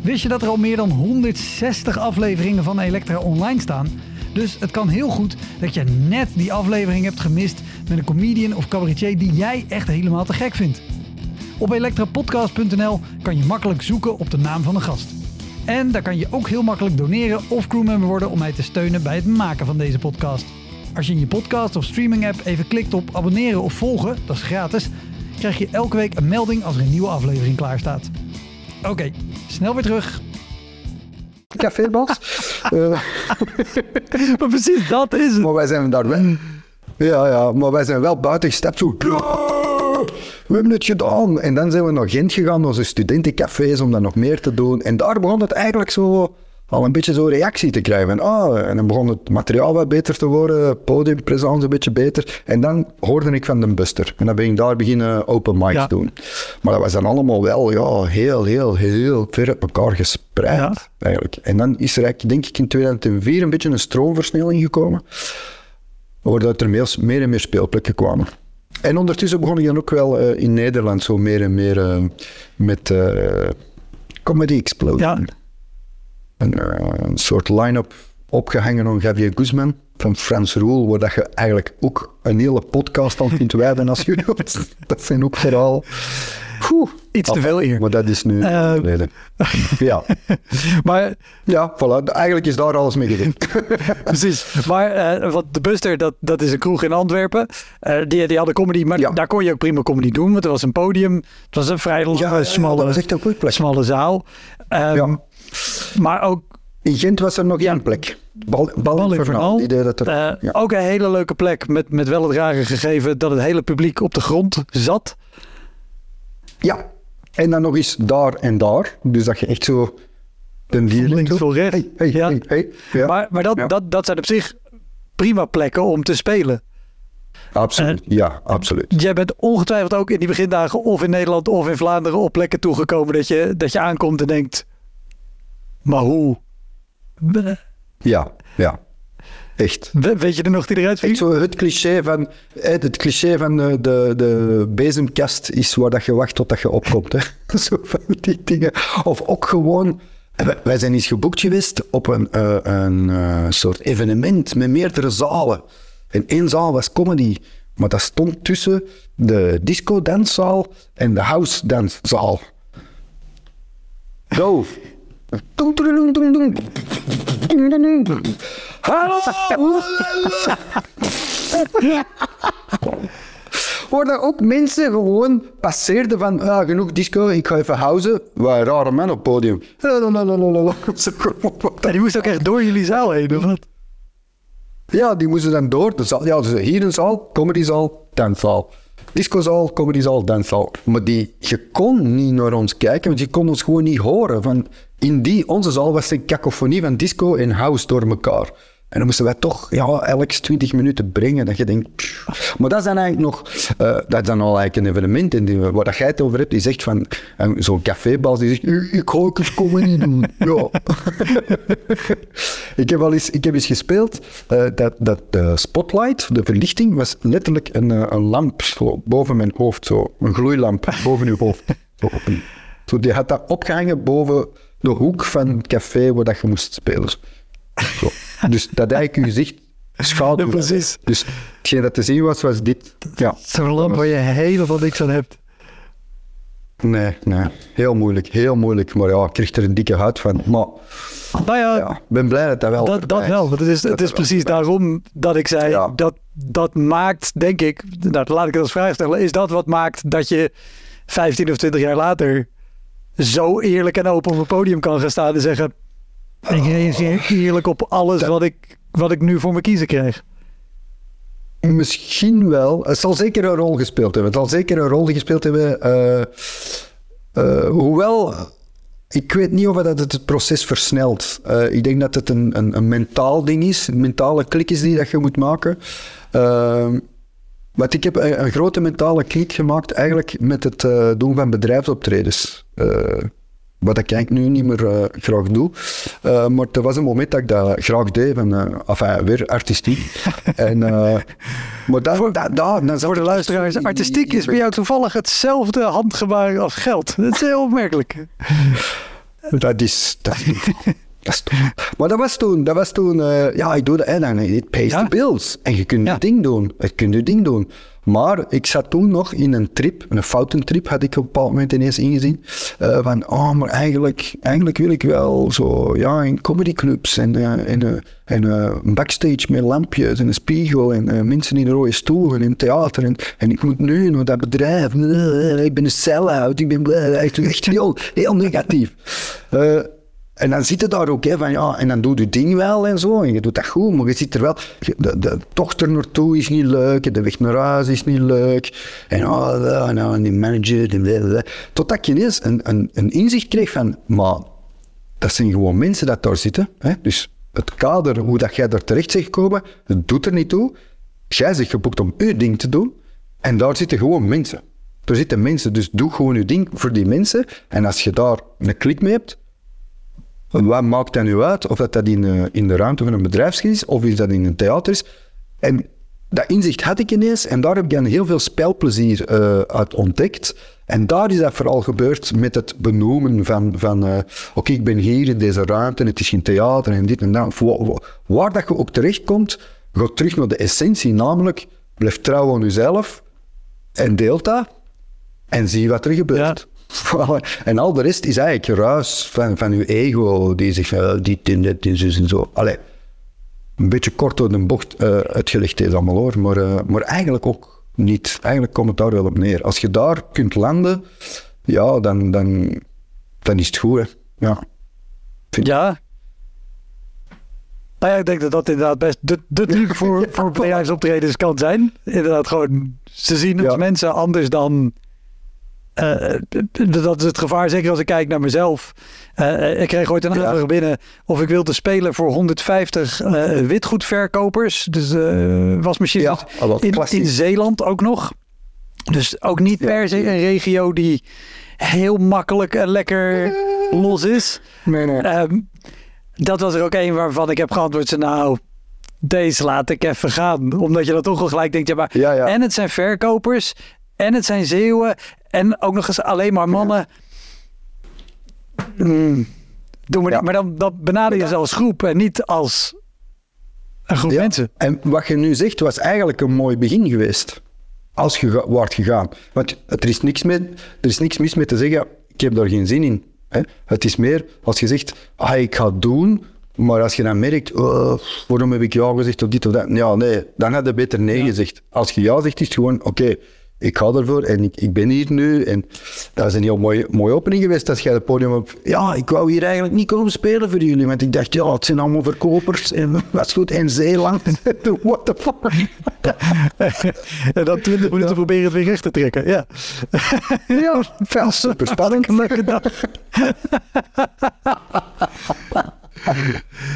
[SPEAKER 3] Wist je dat er al meer dan 160 afleveringen van Elektra online staan? Dus het kan heel goed dat je net die aflevering hebt gemist met een comedian of cabaretier die jij echt helemaal te gek vindt. Op elektrapodcast.nl kan je makkelijk zoeken op de naam van de gast. En daar kan je ook heel makkelijk doneren of crewmember worden om mij te steunen bij het maken van deze podcast. Als je in je podcast of streaming app even klikt op abonneren of volgen, dat is gratis, krijg je elke week een melding als er een nieuwe aflevering klaar staat. Oké, snel weer terug.
[SPEAKER 2] Café Bas. (laughs) Eh, (laughs)
[SPEAKER 1] Maar precies dat is het.
[SPEAKER 2] maar wij zijn daar wel... Ja, ja, maar wij zijn wel buiten gestapt zo... "Ja, We hebben het gedaan. En dan zijn we naar Gent gegaan, naar onze studentencafés, om dan nog meer te doen. En daar begon het eigenlijk zo al een beetje zo reactie te krijgen. Van, ah, en dan begon het materiaal wat beter te worden, podiumpresence een beetje beter. En dan hoorde ik van de Buster. En dan ben ik daar beginnen open mics
[SPEAKER 1] Ja.
[SPEAKER 2] doen. Maar dat was dan allemaal wel ja, heel, heel, heel ver op elkaar gespreid.
[SPEAKER 1] Ja.
[SPEAKER 2] Eigenlijk. En dan is er eigenlijk, denk ik in 2004 een beetje een stroomversnelling gekomen. Waardoor er meer, meer en meer speelplekken kwamen. En ondertussen begon ik dan ook wel eh, in Nederland zo meer en meer eh, met eh, Comedy Explosion.
[SPEAKER 1] Ja.
[SPEAKER 2] Een, eh, een soort line-up opgehangen aan Javier Guzman van Frans Roel, waar dat je eigenlijk ook een hele podcast aan kunt wijden als je (laughs) wilt. Dat zijn ook verhaal. Oeh,
[SPEAKER 1] Iets te veel eer.
[SPEAKER 2] Maar dat is nu
[SPEAKER 1] Eh.
[SPEAKER 2] geleden. Ja. (laughs)
[SPEAKER 1] Maar
[SPEAKER 2] ja, voilà. Eigenlijk is daar alles mee gedaan. (laughs)
[SPEAKER 1] Precies. Maar eh, wat de Buster, dat, dat is een kroeg in Antwerpen. Die, die hadden comedy, maar
[SPEAKER 2] Ja.
[SPEAKER 1] daar kon je ook prima comedy doen. Want er was een podium. Het was een vrij lange, smalle,
[SPEAKER 2] dat was echt een goed plek.
[SPEAKER 1] smalle zaal. Ehm,
[SPEAKER 2] Ja.
[SPEAKER 1] Maar ook,
[SPEAKER 2] In Gent was er nog één plek. Bal, bal,
[SPEAKER 1] Bal
[SPEAKER 2] Infernal.
[SPEAKER 1] Infernal.
[SPEAKER 2] Die deed dat er,
[SPEAKER 1] Eh,
[SPEAKER 2] ja.
[SPEAKER 1] Ook een hele leuke plek met, met wel het rare gegeven dat het hele publiek op de grond zat.
[SPEAKER 2] ja. En dan nog eens daar en daar. Dus dat je echt zo... Den
[SPEAKER 1] links voor rechts.
[SPEAKER 2] Hey, hey,
[SPEAKER 1] Ja.
[SPEAKER 2] hey, hey. Ja,
[SPEAKER 1] Maar, maar dat, dat, dat zijn op zich prima plekken om te spelen.
[SPEAKER 2] absoluut. ja, absoluut.
[SPEAKER 1] Jij bent ongetwijfeld ook in die begindagen of in Nederland of in Vlaanderen op plekken toegekomen dat je, dat je aankomt en denkt, maar hoe?
[SPEAKER 2] Ja, ja. Echt.
[SPEAKER 1] we- Weet je er nog die eruit
[SPEAKER 2] Echt
[SPEAKER 1] viel?
[SPEAKER 2] zo het cliché van, eh, het cliché van de, de, de bezemkast is waar dat je wacht totdat je opkomt. Hè. (laughs) Zo van die dingen. Of ook gewoon, wij- zijn eens geboekt geweest op een, eh, een eh, soort evenement met meerdere zalen. En één zaal was comedy, maar dat stond tussen de disco-danszaal en de house-danszaal. Zo. Hallo! (laughs) Worden ook mensen gewoon passeerden van ah, genoeg disco, ik ga even housen. Waar rare man op het podium. (laughs)
[SPEAKER 1] En die moest ook echt door jullie zaal heen, of wat?
[SPEAKER 2] Ja, die moesten dan door. De zaal, ja, dus hier een zaal, comedyzaal, danszaal. Discozaal, comedyzaal, danszaal. Maar die, je kon niet naar ons kijken, want je kon ons gewoon niet horen. Van, in die, onze zaal was een cacophonie van disco en house door elkaar. En dan moesten wij toch ja, elk 20 minuten brengen. Dat je denkt, pff. maar dat is dan eigenlijk nog, eh, dat is dan al eigenlijk een evenement. En die, waar dat jij het over hebt, die zegt van, zo'n cafébas, die zegt, "Ik- ik ga ook eens comedy doen. (laughs) ja. (laughs) ik, heb al eens, ik heb eens gespeeld, eh, dat, dat de spotlight, de verlichting, was letterlijk een, eh, een lamp zo, boven mijn hoofd. Zo, een gloeilamp boven uw hoofd. (laughs) Zo, op een- zo, die had dat opgehangen boven de hoek van het café waar dat je moest spelen. Zo. Dus dat eigenlijk je gezicht.
[SPEAKER 1] Ja, precies.
[SPEAKER 2] Dus hetgeen dat te zien was, was dit. Ja.
[SPEAKER 1] Zo'n lamp waar je helemaal niks aan hebt.
[SPEAKER 2] Nee, nee. Heel moeilijk, heel moeilijk. Maar ja, ik kreeg er een dikke huid van. Maar
[SPEAKER 1] Nou ja,
[SPEAKER 2] ben blij dat dat wel
[SPEAKER 1] dat, dat wel. Want het is,
[SPEAKER 2] Dat
[SPEAKER 1] het is precies daarom dat ik zei,
[SPEAKER 2] Ja.
[SPEAKER 1] dat, dat maakt, denk ik, nou, laat ik het als vraag stellen, is dat wat maakt dat je 15 of 20 jaar later zo eerlijk en open op een podium kan gaan staan en zeggen, ik reageer eerlijk op alles wat ik, wat ik nu voor me kiezen krijg.
[SPEAKER 2] Misschien wel. Het zal zeker een rol gespeeld hebben. Het zal zeker een rol gespeeld hebben. eh, eh, hoewel, ik weet niet of dat het het proces versnelt. Eh, ik denk dat het een, een, een mentaal ding is. Een mentale klik is die dat je moet maken. Uh, want ik heb een, een grote mentale klik gemaakt eigenlijk met het doen van bedrijfsoptredens. Wat ik eigenlijk nu niet meer eh, graag doe. Eh, maar er was een moment dat ik dat graag deed. Van, eh, enfin, weer artistiek. (laughs) en, maar dat, dat, dat, dan zat
[SPEAKER 1] Voor de luisteraars, artistiek is bij jou toevallig hetzelfde handgebaar als geld. Dat is heel opmerkelijk. (laughs)
[SPEAKER 2] Dat is... Dat, is- dat is maar dat was toen, dat was toen eh, ja, ik doe dat en dan, it pays
[SPEAKER 1] Ja.
[SPEAKER 2] the bills. En je kunt
[SPEAKER 1] Ja.
[SPEAKER 2] je ding doen, je kunt je ding doen. Maar ik zat toen nog in een trip, een foutentrip had ik op een bepaald moment ineens ingezien. eh, van, oh, maar eigenlijk, eigenlijk wil ik wel zo, ja, in comedyclubs en, eh, en, en een backstage met lampjes en een spiegel en mensen in rode stoelen en theater. En, en ik moet nu naar dat bedrijf, ik ben een sell-out, ik ben echt, echt heel, heel negatief. En dan zit je daar ook, hè, van ja, en dan doe je ding wel en zo, en je doet dat goed, maar je zit er wel, de, de dochter naartoe is niet leuk, de weg naar huis is niet leuk, en oh, nou, en die manager, blablabla. totdat je ineens een, een, inzicht kreeg van, maar dat zijn gewoon mensen dat daar zitten, hè? dus het kader, hoe dat jij daar terecht zegt komen, het doet er niet toe, jij zegt geboekt om je ding te doen, en daar zitten gewoon mensen. Er zitten mensen, dus doe gewoon je ding voor die mensen, en als je daar een klik mee hebt, wat maakt dat nu uit? Of dat, dat in, eh, in de ruimte van een bedrijfsgids is, of is dat in een theater is. En dat inzicht had ik ineens, en daar heb ik dan heel veel spelplezier eh, uit ontdekt. En daar is dat vooral gebeurd met het benoemen van, van eh, oké, ik ben hier in deze ruimte, en het is geen theater en dit en dat. Wa- wa- Waar dat je ook terechtkomt, ga terug naar de essentie, namelijk blijf trouw aan jezelf en deelt dat en zie wat er gebeurt. En al de rest is eigenlijk ruis van, van uw ego, die zegt van, eh, dit en dat en zo en zo. Allee, een beetje kort door de bocht eh, uitgelegd is allemaal hoor, maar, eh, maar eigenlijk ook niet. Eigenlijk komt het daar wel op neer. Als je daar kunt landen, ja, dan, dan, dan is het goed. Hè. Ja.
[SPEAKER 1] Ja. Nou ja, ik denk dat dat inderdaad best de, de truc voor, voor (laughs) bedrijfsoptredens kan zijn. Inderdaad, gewoon ze zien als
[SPEAKER 2] Ja.
[SPEAKER 1] mensen anders dan. Eh, dat is het gevaar, zeker als ik kijk naar mezelf. Eh, ik kreeg ooit een
[SPEAKER 2] Ja.
[SPEAKER 1] aanvraag binnen of ik wilde spelen voor 150 eh, witgoedverkopers. Dus eh wasmachines
[SPEAKER 2] Ja, wat
[SPEAKER 1] in, in. Zeeland ook nog. Dus ook niet per se een regio die heel makkelijk en lekker los is.
[SPEAKER 2] Nee, nee.
[SPEAKER 1] Ehm, dat was er ook een waarvan ik heb geantwoord. Nou, deze laat ik even gaan. Omdat je dan toch al gelijk denkt. Ja, maar
[SPEAKER 2] Ja, ja.
[SPEAKER 1] En het zijn verkopers. En het zijn zeeuwen. En ook nog eens alleen maar mannen. Hmm, doe maar
[SPEAKER 2] Ja.
[SPEAKER 1] Maar dan, dan benader je ze als groep. En niet als een groep
[SPEAKER 2] Ja.
[SPEAKER 1] mensen.
[SPEAKER 2] En wat je nu zegt, was eigenlijk een mooi begin geweest. Als je waart gegaan. Want er is, niks mee, er is niks mis met te zeggen, ik heb daar geen zin in. Hè? Het is meer als je zegt, ah, ik ga het doen. Maar als je dan merkt, oh, waarom heb ik ja gezegd of dit of dat. Ja, nee, dan had je beter nee gezegd. Als je ja zegt, is het gewoon, oké, ik ga ervoor en ik, ik ben hier nu. En dat is een heel mooie, mooie opening geweest als jij het podium op. Ja, ik wou hier eigenlijk niet komen spelen voor jullie. Want ik dacht, ja, het zijn allemaal verkopers. En (laughs) wat is goed, en Zeeland. (laughs) What the fuck?
[SPEAKER 1] en dan 20 minuten proberen het weer recht te trekken. Ja. (laughs)
[SPEAKER 2] Ja, super spannend.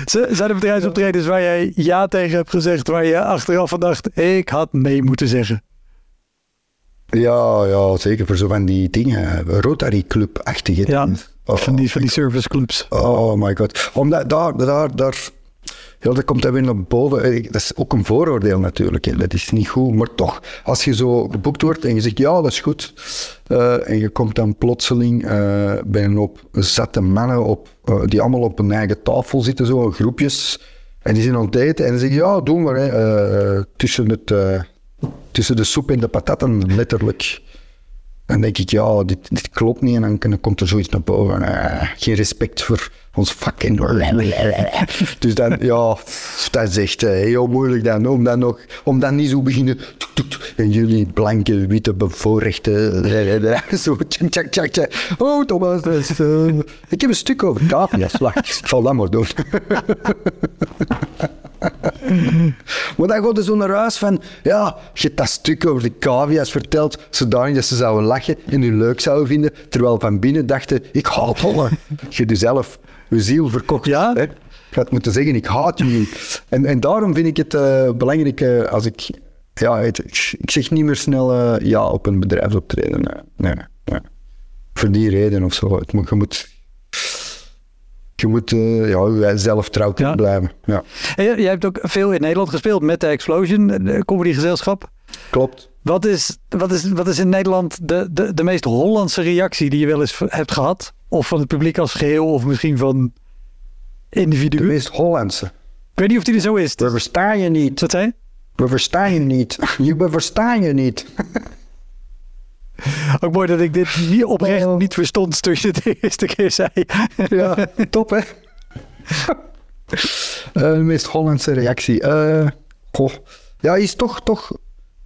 [SPEAKER 1] Zijn er bedrijfsoptredens waar jij ja tegen hebt gezegd, waar je achteraf van dacht, ik had nee moeten zeggen?
[SPEAKER 2] Ja, ja, zeker voor zo van die dingen. Rotary Club-achtige
[SPEAKER 1] Ja, van die, van die serviceclubs.
[SPEAKER 2] Oh my god. Omdat daar, daar, daar, ja, dat komt dan weer naar boven. Eh, Dat is ook een vooroordeel natuurlijk. Hè. Dat is niet goed, maar toch. Als je zo geboekt wordt en je zegt ja, dat is goed. eh, en je komt dan plotseling eh, bij een op zette mannen op, die allemaal op een eigen tafel zitten, zo groepjes. En die zijn aan het eten en dan zeg je ja, doe maar. Hè, tussen, het, tussen de soep en de patatten, letterlijk. Dan denk ik, ja, dit, dit klopt niet. En dan, dan komt er zoiets naar boven. Eh, geen respect voor ons vak. (laughs) Dus dan, ja, dat is echt eh, heel moeilijk dan. Om dan, nog, om dan niet zo beginnen. En jullie blanke, witte, bevoorrechte. Zo, tjak, tjak, tjak, tjak. Oh, Thomas, eh, ik heb een stuk over kavia's. Wacht, ik zal dat maar doen. (laughs) (laughs) Maar dan gaat er zo naar huis van, ja, je hebt dat stuk over de cavia's verteld, zodanig dat ze zouden lachen en u leuk zouden vinden, terwijl van binnen dachten, ik haat holle. (laughs) Je hebt zelf je ziel verkocht.
[SPEAKER 1] Ja?
[SPEAKER 2] Hè? Ik had moeten zeggen, ik haat jullie. En, en daarom vind ik het eh, belangrijk eh, als ik, ja, het- ik, zeg niet meer snel eh, ja op een bedrijfsoptreden. Nee, nee, nee. Voor die reden of zo. Het je moet, je moet eh, ja, zelf trouw
[SPEAKER 1] Ja.
[SPEAKER 2] blijven. Ja,
[SPEAKER 1] En jij, jij hebt ook veel in Nederland gespeeld met de Explosion, de comedygezelschap.
[SPEAKER 2] klopt.
[SPEAKER 1] Wat is, wat is, wat is in Nederland de, de, de meest Hollandse reactie die je wel eens hebt gehad? Of van het publiek als geheel, of misschien van
[SPEAKER 2] De
[SPEAKER 1] individuen?
[SPEAKER 2] meest Hollandse.
[SPEAKER 1] Ik weet niet of die er zo is.
[SPEAKER 2] We verstaan je niet.
[SPEAKER 1] Wat zei?
[SPEAKER 2] We verstaan je niet. Je, we verstaan je niet. (laughs) (laughs)
[SPEAKER 1] Ook mooi dat ik dit niet oprecht
[SPEAKER 2] Oh.
[SPEAKER 1] niet verstond toen je het de eerste keer zei. (laughs)
[SPEAKER 2] Ja, top hè. Eh, de meest Hollandse reactie. Eh, goh. Ja, is toch, toch...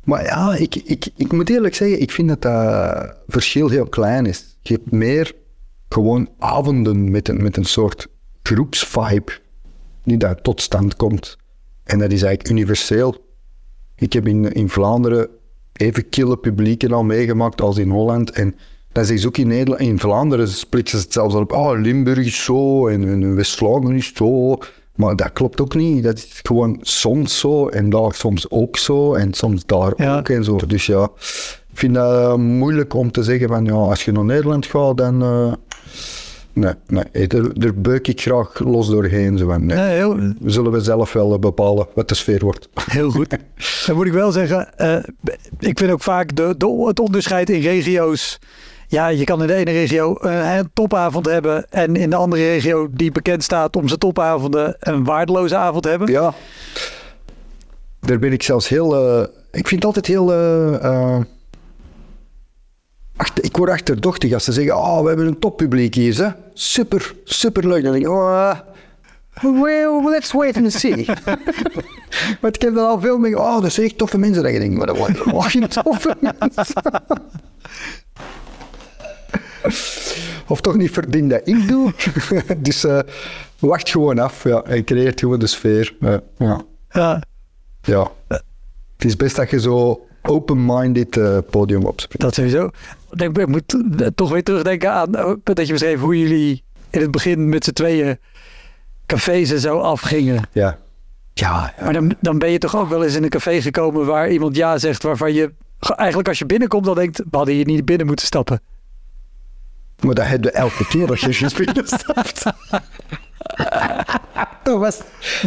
[SPEAKER 2] Maar ja, ik, ik, ik moet eerlijk zeggen, ik vind dat dat verschil heel klein is. Je hebt meer gewoon avonden met een, met een soort groepsvibe die daar tot stand komt. En dat is eigenlijk universeel. Ik heb in, in Vlaanderen even kille publieken al meegemaakt als in Holland. En dat is ook in Nederland. In Vlaanderen splitsen ze het zelfs al op. Oh, Limburg is zo en, en West-Vlaanderen is zo. Maar dat klopt ook niet. Dat is gewoon soms zo en daar soms ook zo en soms daar
[SPEAKER 1] Ja.
[SPEAKER 2] ook en zo. Dus ja, ik vind dat eh, moeilijk om te zeggen van ja, als je naar Nederland gaat, dan... eh, nee, nee, daar, beuk ik graag los doorheen. Zo nee.
[SPEAKER 1] Nee, heel,
[SPEAKER 2] Zullen we zelf wel eh, bepalen wat de sfeer wordt. (laughs)
[SPEAKER 1] heel goed. Dan moet ik wel zeggen, eh, ik vind ook vaak de, de, het onderscheid in regio's. Ja, je kan in de ene regio eh, een topavond hebben en in de andere regio die bekend staat om zijn topavonden een waardeloze avond hebben.
[SPEAKER 2] Ja. Daar ben ik zelfs heel... ik vind het altijd heel... achter- ik word achterdochtig als ze zeggen, oh, we hebben een toppubliek hier, hè. Super, super leuk. Dan denk ik, oh, well, let's wait and see. (laughs) Want ik heb dan al veel meer, oh, dat zijn echt toffe mensen. Dan denk ik, maar dat waren oh, geen toffe (laughs) mensen. of toch niet verdient dat ik doe. (laughs) dus eh, wacht gewoon af ja, en creëert gewoon de sfeer. Eh, ja.
[SPEAKER 1] Ja.
[SPEAKER 2] ja. Het is best dat je zo open-minded eh, podium opspringt.
[SPEAKER 1] Dat sowieso. Ik denk, Ik moet toch weer terugdenken aan eh, dat je beschreef hoe jullie in het begin met z'n tweeën cafés en zo afgingen.
[SPEAKER 2] Ja. Ja, ja.
[SPEAKER 1] Maar dan, dan ben je toch ook wel eens in een café gekomen waar iemand ja zegt, waarvan je eigenlijk als je binnenkomt dan denkt, we hadden hier niet binnen moeten stappen.
[SPEAKER 2] Maar dat hebben we elke keer als je je (laughs) binnenstapt. dat, was,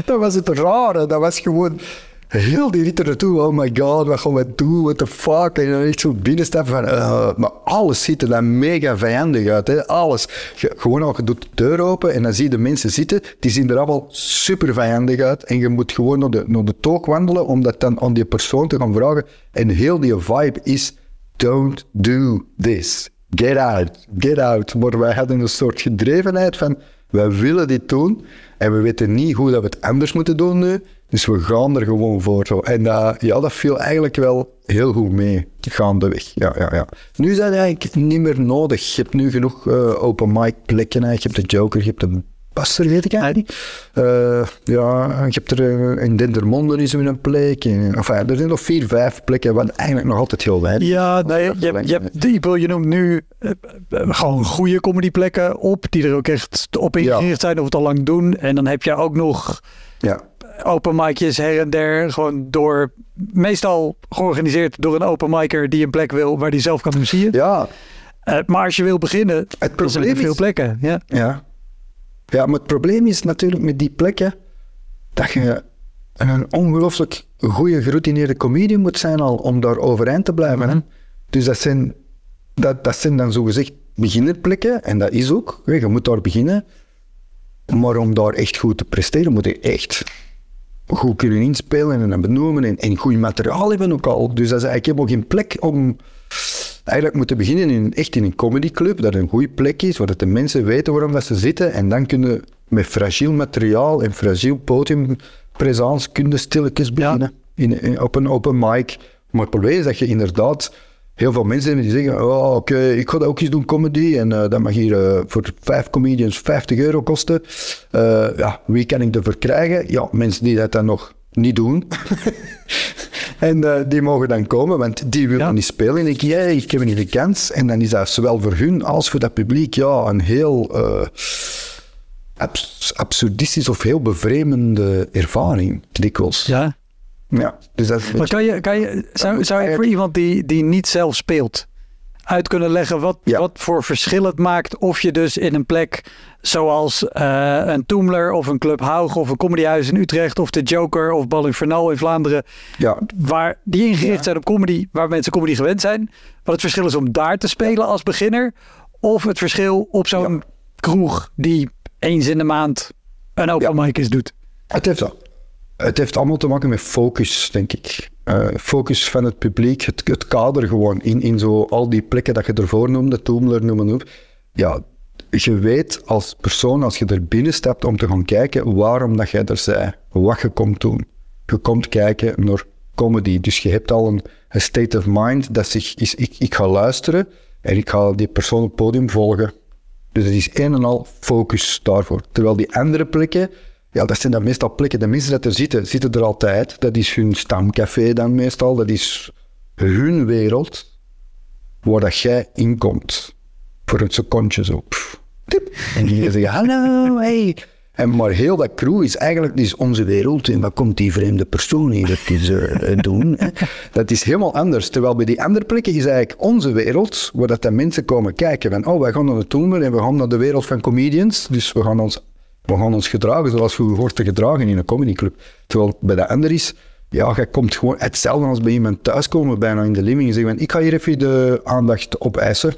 [SPEAKER 2] dat was het rare. Dat was gewoon heel die rit naartoe. Oh my god, wat gaan we doen? What the fuck? En dan echt zo binnenstappen van... eh, maar alles ziet er dan mega vijandig uit. Hè? Alles. Je, gewoon al, je doet de deur open en dan zie je de mensen zitten. Die zien er allemaal super vijandig uit. En je moet gewoon naar de, naar de toog wandelen om dat dan aan die persoon te gaan vragen. En heel die vibe is... Don't do this. Get out. Get out. Maar wij hadden een soort gedrevenheid van... Wij willen dit doen en we weten niet hoe dat we het anders moeten doen nu. Dus we gaan er gewoon voor. Zo. En dat, ja, dat viel eigenlijk wel heel goed mee, gaandeweg. Ja, ja, ja. Nu is dat eigenlijk niet meer nodig. Je hebt nu genoeg eh, open mic plekken. hè. Je hebt de Joker, je hebt de Passer, weet ik eigenlijk niet. Eh, ja, je hebt er eh, in Dendermonde is er een plek. En, enfin, er zijn nog vier, vijf plekken, wat eigenlijk nog altijd heel weinig
[SPEAKER 1] Ja, nee, je, hebt- je, hebt, je noemt nu eh, eh, gewoon goede comedyplekken op, die er ook echt op ingericht zijn of het al lang doen. En dan heb je ook nog
[SPEAKER 2] Ja.
[SPEAKER 1] Open micjes her en der, gewoon door, meestal georganiseerd door een open micer die een plek wil waar die zelf kan doen, zie je.
[SPEAKER 2] ja,
[SPEAKER 1] Eh, maar als je wil beginnen,
[SPEAKER 2] het
[SPEAKER 1] dan zijn
[SPEAKER 2] probleem
[SPEAKER 1] er veel
[SPEAKER 2] is...
[SPEAKER 1] plekken. Ja.
[SPEAKER 2] Ja. ja, maar het probleem is natuurlijk met die plekken dat je een ongelooflijk goede, geroutineerde comedian moet zijn al om daar overeind te blijven. hè. Dus dat zijn, dat, dat zijn dan zogezegd beginnerplekken en dat is ook. Je moet daar beginnen. Maar om daar echt goed te presteren moet je echt goed kunnen inspelen en dan benoemen en, en goed materiaal hebben ook al. Dus dat is eigenlijk helemaal geen plek om eigenlijk moeten beginnen in, echt in een comedyclub, dat een goede plek is, waar dat de mensen weten waarom dat ze zitten en dan kunnen met fragiel materiaal en fragiel podiumpresence kunnen stilletjes beginnen in, in- op een open mic. Maar het probleem is dat je inderdaad heel veel mensen die zeggen, oh, oké, ik ga dat ook eens doen, comedy, en eh, dat mag hier eh, voor vijf comedians 50 euro kosten. Eh, ja, wie kan ik ervoor krijgen? Ja, mensen die dat dan nog niet doen. (laughs) en die mogen dan komen, want die willen
[SPEAKER 1] Ja.
[SPEAKER 2] niet spelen. En ik, ja, ik heb niet de kans. En dan is dat zowel voor hun als voor dat publiek ja, een heel abs- absurdistisch of heel bevremende ervaring, dikwijls.
[SPEAKER 1] ja.
[SPEAKER 2] Ja, dus dat is een
[SPEAKER 1] Maar
[SPEAKER 2] beetje-
[SPEAKER 1] kan je, kan je, zou, zou je voor iemand die, die niet zelf speelt, uit kunnen leggen wat,
[SPEAKER 2] Ja.
[SPEAKER 1] wat voor verschil het maakt of je dus in een plek zoals eh, een Toemler of een Club Haug of een comedyhuis in Utrecht of de Joker of Bal Infernal in Vlaanderen,
[SPEAKER 2] ja,
[SPEAKER 1] waar die ingericht zijn op comedy, waar mensen comedy gewend zijn, wat het verschil is om daar te spelen als beginner of het verschil op zo'n kroeg die eens in de maand een open mic is doet.
[SPEAKER 2] Het heeft, dat. Het heeft allemaal te maken met focus, denk ik. Eh, focus van het publiek, het, het kader gewoon. In, in zo al die plekken dat je ervoor noemde, Toomler, noem maar. Ja, je weet als persoon, als je er binnen stapt om te gaan kijken waarom dat jij er zei, wat je komt doen. Je komt kijken naar comedy. Dus je hebt al een, een state of mind dat zich is, ik, ik ga luisteren en ik ga die persoon op het podium volgen. Dus het is een en al focus daarvoor. Terwijl die andere plekken, ja, dat zijn dan meestal plekken, de mensen dat er zitten, zitten er altijd. Dat is hun stamcafé dan meestal, dat is hun wereld, waar dat jij inkomt. Voor een secondje zo. Pff. En die zeggen, (laughs) hallo, hey. En maar heel dat crew is eigenlijk is onze wereld. En wat komt die vreemde persoon hier even eh, (laughs) doen? hè? Dat is helemaal anders. Terwijl bij die andere plekken is eigenlijk onze wereld, waar dat de mensen komen kijken. Van, oh, wij gaan naar de Toemer en we gaan naar de wereld van comedians. Dus we gaan ons, we gaan ons gedragen zoals we hoort te gedragen in een comedyclub. Terwijl bij de ander is, ja, je komt gewoon hetzelfde als bij iemand thuiskomen, bijna in de living. En zeggen, ik ga hier even de aandacht opeisen.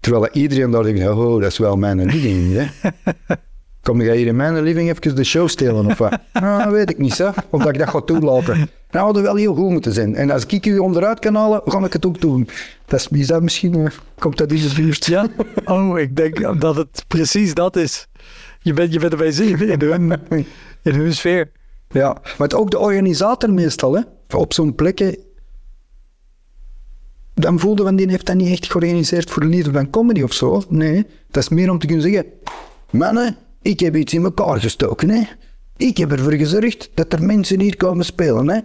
[SPEAKER 2] Terwijl iedereen daar denkt, oh, dat is wel mijn living. Hè? (laughs) Kom jij hier in mijn living even de show stelen of wat? (laughs) Nou, dat weet ik niet, hè. Of dat ik dat ga toelaten. Nou, dat wel heel goed moeten zijn. En als ik u onderuit kan halen, ga ik het ook doen. Dat is, is dat misschien, eh, komt dat in de buurt?
[SPEAKER 1] Ja? Oh, ik denk dat het precies dat is. Je bent, je bent erbij zin in hun, in hun sfeer.
[SPEAKER 2] Ja, maar het ook de organisator meestal, hè. Op zo'n plekken dan voelde van die heeft dat niet echt georganiseerd voor de liefde van comedy of zo. Nee, dat is meer om te kunnen zeggen, mannen, ik heb iets in elkaar gestoken. Hè. Ik heb ervoor gezorgd dat er mensen hier komen spelen. Hè.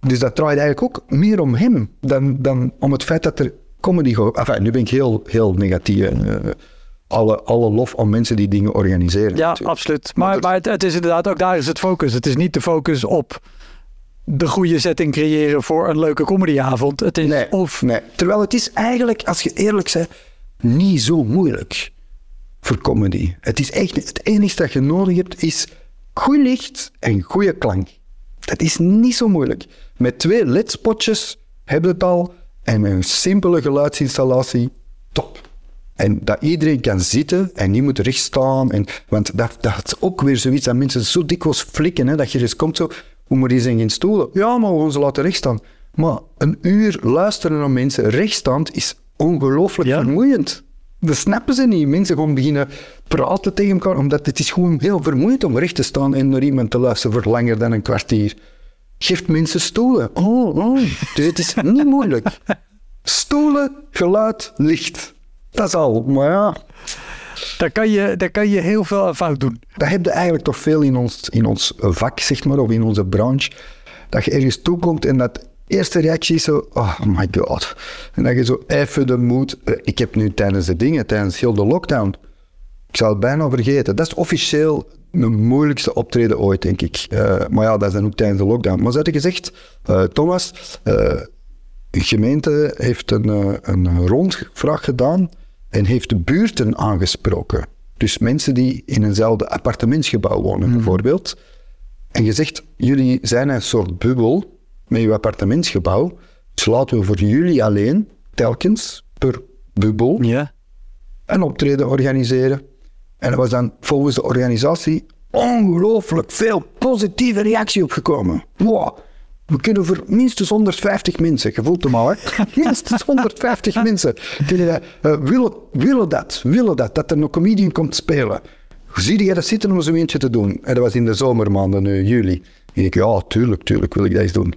[SPEAKER 2] Dus dat draait eigenlijk ook meer om hem dan, dan om het feit dat er comedy... Enfin, nu ben ik heel, heel negatief. hè. Alle, alle lof om mensen die dingen organiseren.
[SPEAKER 1] Ja,
[SPEAKER 2] natuurlijk.
[SPEAKER 1] absoluut. Maar, maar het, het is inderdaad, ook daar is het focus. Het is niet de focus op de goede setting creëren voor een leuke comedyavond. Het is
[SPEAKER 2] Nee,
[SPEAKER 1] of...
[SPEAKER 2] nee. Terwijl het is eigenlijk, als je eerlijk bent, niet zo moeilijk voor comedy. Het is echt, het enige dat je nodig hebt is goed licht en goede klank. Dat is niet zo moeilijk. Met twee ledspotjes heb je het al en met een simpele geluidsinstallatie, top. En dat iedereen kan zitten en niet moet recht staan. En, want dat, dat is ook weer zoiets dat mensen zo dikwijls flikken. Hè, dat je dus komt zo, hoe moet die zijn geen stoelen? Ja, maar we ze laten recht staan. Maar een uur luisteren naar mensen rechtstaand is ongelooflijk
[SPEAKER 1] Ja.
[SPEAKER 2] vermoeiend. Dat snappen ze niet. Mensen gewoon beginnen praten tegen elkaar, omdat het is gewoon heel vermoeiend om recht te staan en naar iemand te luisteren voor langer dan een kwartier. Geeft mensen stoelen. Oh, oh. Dus het is niet moeilijk. (laughs) Stoelen, geluid, licht. Dat is al. Maar ja,
[SPEAKER 1] Daar, kan je, daar kan je heel veel aan fout doen.
[SPEAKER 2] dat heb je eigenlijk toch veel in ons, in ons vak, zeg maar, of in onze branche. Dat je ergens toekomt en dat eerste reactie is zo, oh my god. En dat je zo even de moed... eh, Ik heb nu tijdens de dingen, tijdens heel de lockdown, ik zou het bijna vergeten. Dat is officieel de moeilijkste optreden ooit, denk ik. Eh, maar ja, dat is dan ook tijdens de lockdown. Maar ze hadden gezegd, eh, Thomas, de gemeente heeft een, een rondvraag gedaan en heeft de buurten aangesproken. Dus mensen die in eenzelfde appartementsgebouw wonen, bijvoorbeeld. En je zegt, jullie zijn een soort bubbel met je appartementsgebouw. Dus laten we voor jullie alleen, telkens per bubbel,
[SPEAKER 1] Ja.
[SPEAKER 2] een optreden organiseren. En er was dan volgens de organisatie ongelooflijk veel positieve reactie op gekomen. Wow, we kunnen voor minstens 150 mensen, je voelt hem al, hè? (laughs) minstens 150 mensen kunnen dat, eh, willen, willen dat, willen dat, dat er een comedian komt spelen. Zie je dat zitten om zo eentje te doen? En dat was in de zomermaanden, nu juli. En ik, ja, tuurlijk, tuurlijk wil ik dat eens doen.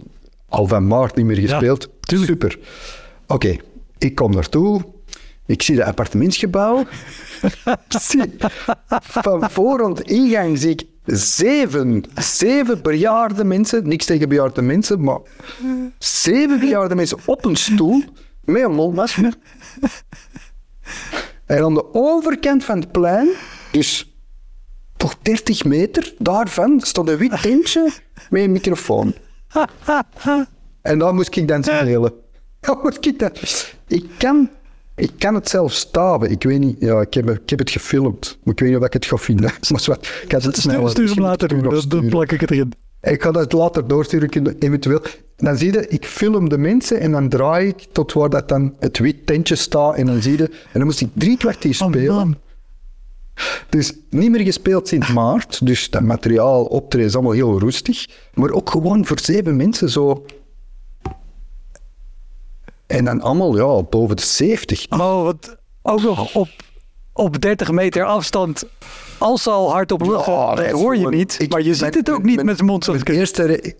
[SPEAKER 2] Al van maart niet meer gespeeld. Super. Oké, ik kom naartoe. Ik zie dat appartementsgebouw. (laughs) Zie, van voor rond ingang zie ik zeven, zeven bejaarde mensen, niks tegen bejaarde mensen, maar zeven bejaarde mensen op een stoel met een mondmasker. En aan de overkant van het plein, dus toch 30 meter daarvan, stond een wit tentje met een microfoon. En daar moest ik dan spelen. (laughs) Ja, moest ik. Ik kan, ik kan het zelf staven. Ik weet niet, ja, ik heb, ik heb het gefilmd. Maar ik weet niet of ik het ga vinden. (laughs) Maar ik kan het snel
[SPEAKER 1] Stuur, hem later dan, dan plak ik het erin.
[SPEAKER 2] Ik ga dat later doorsturen, eventueel. Dan zie je, ik film de mensen en dan draai ik tot waar dat dan het wit tentje staat. En dan zie je, en dan moest ik drie kwartier
[SPEAKER 1] Oh,
[SPEAKER 2] spelen.
[SPEAKER 1] man.
[SPEAKER 2] Dus niet meer gespeeld sinds maart. Dus dat materiaal optreden is allemaal heel roestig. Maar ook gewoon voor zeven mensen zo. En dan allemaal ja, boven de 70.
[SPEAKER 1] Oh, wat ook nog op, op 30 meter afstand. Als ze al hard op lucht
[SPEAKER 2] Ja, is
[SPEAKER 1] hoor je niet.
[SPEAKER 2] ik-
[SPEAKER 1] maar je ziet
[SPEAKER 2] mijn-
[SPEAKER 1] het ook niet
[SPEAKER 2] mijn-
[SPEAKER 1] met zijn mond.
[SPEAKER 2] Mijn eerste...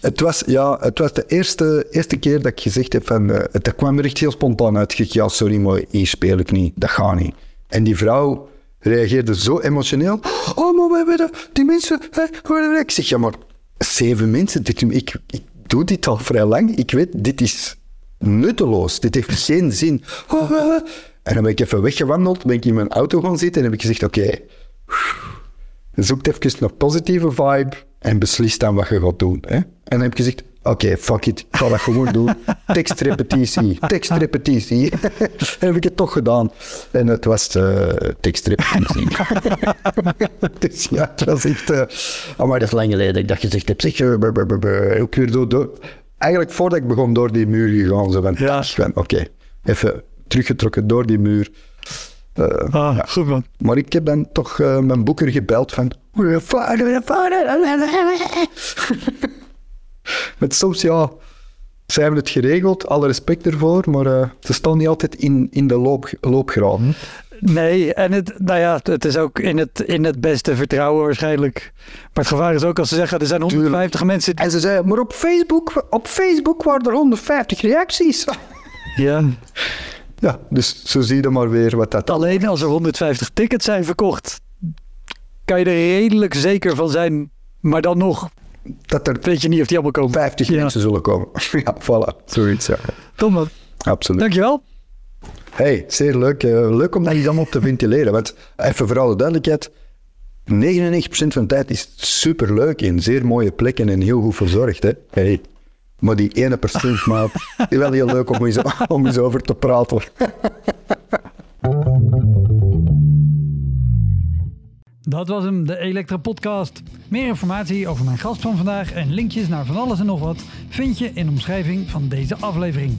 [SPEAKER 2] Het was, ja, het was de eerste, eerste keer dat ik gezegd heb van... eh, het kwam er echt heel spontaan uit. Ik zeg, ja, sorry, maar hier speel ik niet. Dat gaat niet. En die vrouw reageerde zo emotioneel. Oh, maar we hebben die mensen... Hè, hoor je?" ik zeg, ja, maar zeven mensen... Dit, ik, ik doe dit al vrij lang. Ik weet, dit is nutteloos. Dit heeft geen zin. Oh, eh, eh. En dan ben ik even weggewandeld, ben ik in mijn auto gaan zitten en heb ik gezegd, oké, zoek even een positieve vibe en beslis dan wat je gaat doen. Hè? En dan heb ik gezegd, oké, fuck it, ik ga dat gewoon doen. (laughs) Tekstrepetitie, tekstrepetitie. (laughs) en heb ik het toch gedaan. En het was uh, tekstrepetitie. (laughs) dus ja, het was echt... Uh, oh, maar dat is lang geleden dat ik dat gezegd heb. Zeg, ook weer door, door... Eigenlijk voordat ik begon door die muur gegaan, zo van,
[SPEAKER 1] Ja.
[SPEAKER 2] oké, even teruggetrokken door die muur. Uh,
[SPEAKER 1] Ah, goed man.
[SPEAKER 2] maar ik heb dan toch uh, mijn boeker gebeld van... (laughs) Met soms, ja, zij hebben het geregeld, alle respect ervoor, maar uh, ze staan niet altijd in, in de loop, loopgraven. (laughs)
[SPEAKER 4] Nee, en het, nou ja, het is ook in het, in het beste vertrouwen waarschijnlijk. Maar het gevaar is ook als ze zeggen, er zijn 150 mensen...
[SPEAKER 2] En ze zei, maar op Facebook, op Facebook waren er 150 reacties. (laughs)
[SPEAKER 4] Ja,
[SPEAKER 2] Ja, dus zo zie je maar weer wat dat...
[SPEAKER 4] alleen als er 150 tickets zijn verkocht, kan je er redelijk zeker van zijn. Maar dan nog
[SPEAKER 2] Dat er
[SPEAKER 4] weet je niet of die allemaal komen.
[SPEAKER 2] 50
[SPEAKER 4] Ja.
[SPEAKER 2] mensen zullen komen. (laughs) Ja, voilà. Zoiets, ja.
[SPEAKER 4] Tom, man.
[SPEAKER 2] Absoluut.
[SPEAKER 4] Dankjewel.
[SPEAKER 2] Hey, zeer leuk. eh, leuk om dat hier allemaal te (laughs) ventileren. Want even voor alle duidelijkheid, 99% van de tijd is het superleuk in zeer mooie plekken en heel goed verzorgd. Hè? Hey. Maar die ene (laughs) maat, is wel heel leuk om eens, om eens over te praten.
[SPEAKER 1] Dat was hem, de Elektra Podcast. Meer informatie over mijn gast van vandaag en linkjes naar van alles en nog wat vind je in de omschrijving van deze aflevering.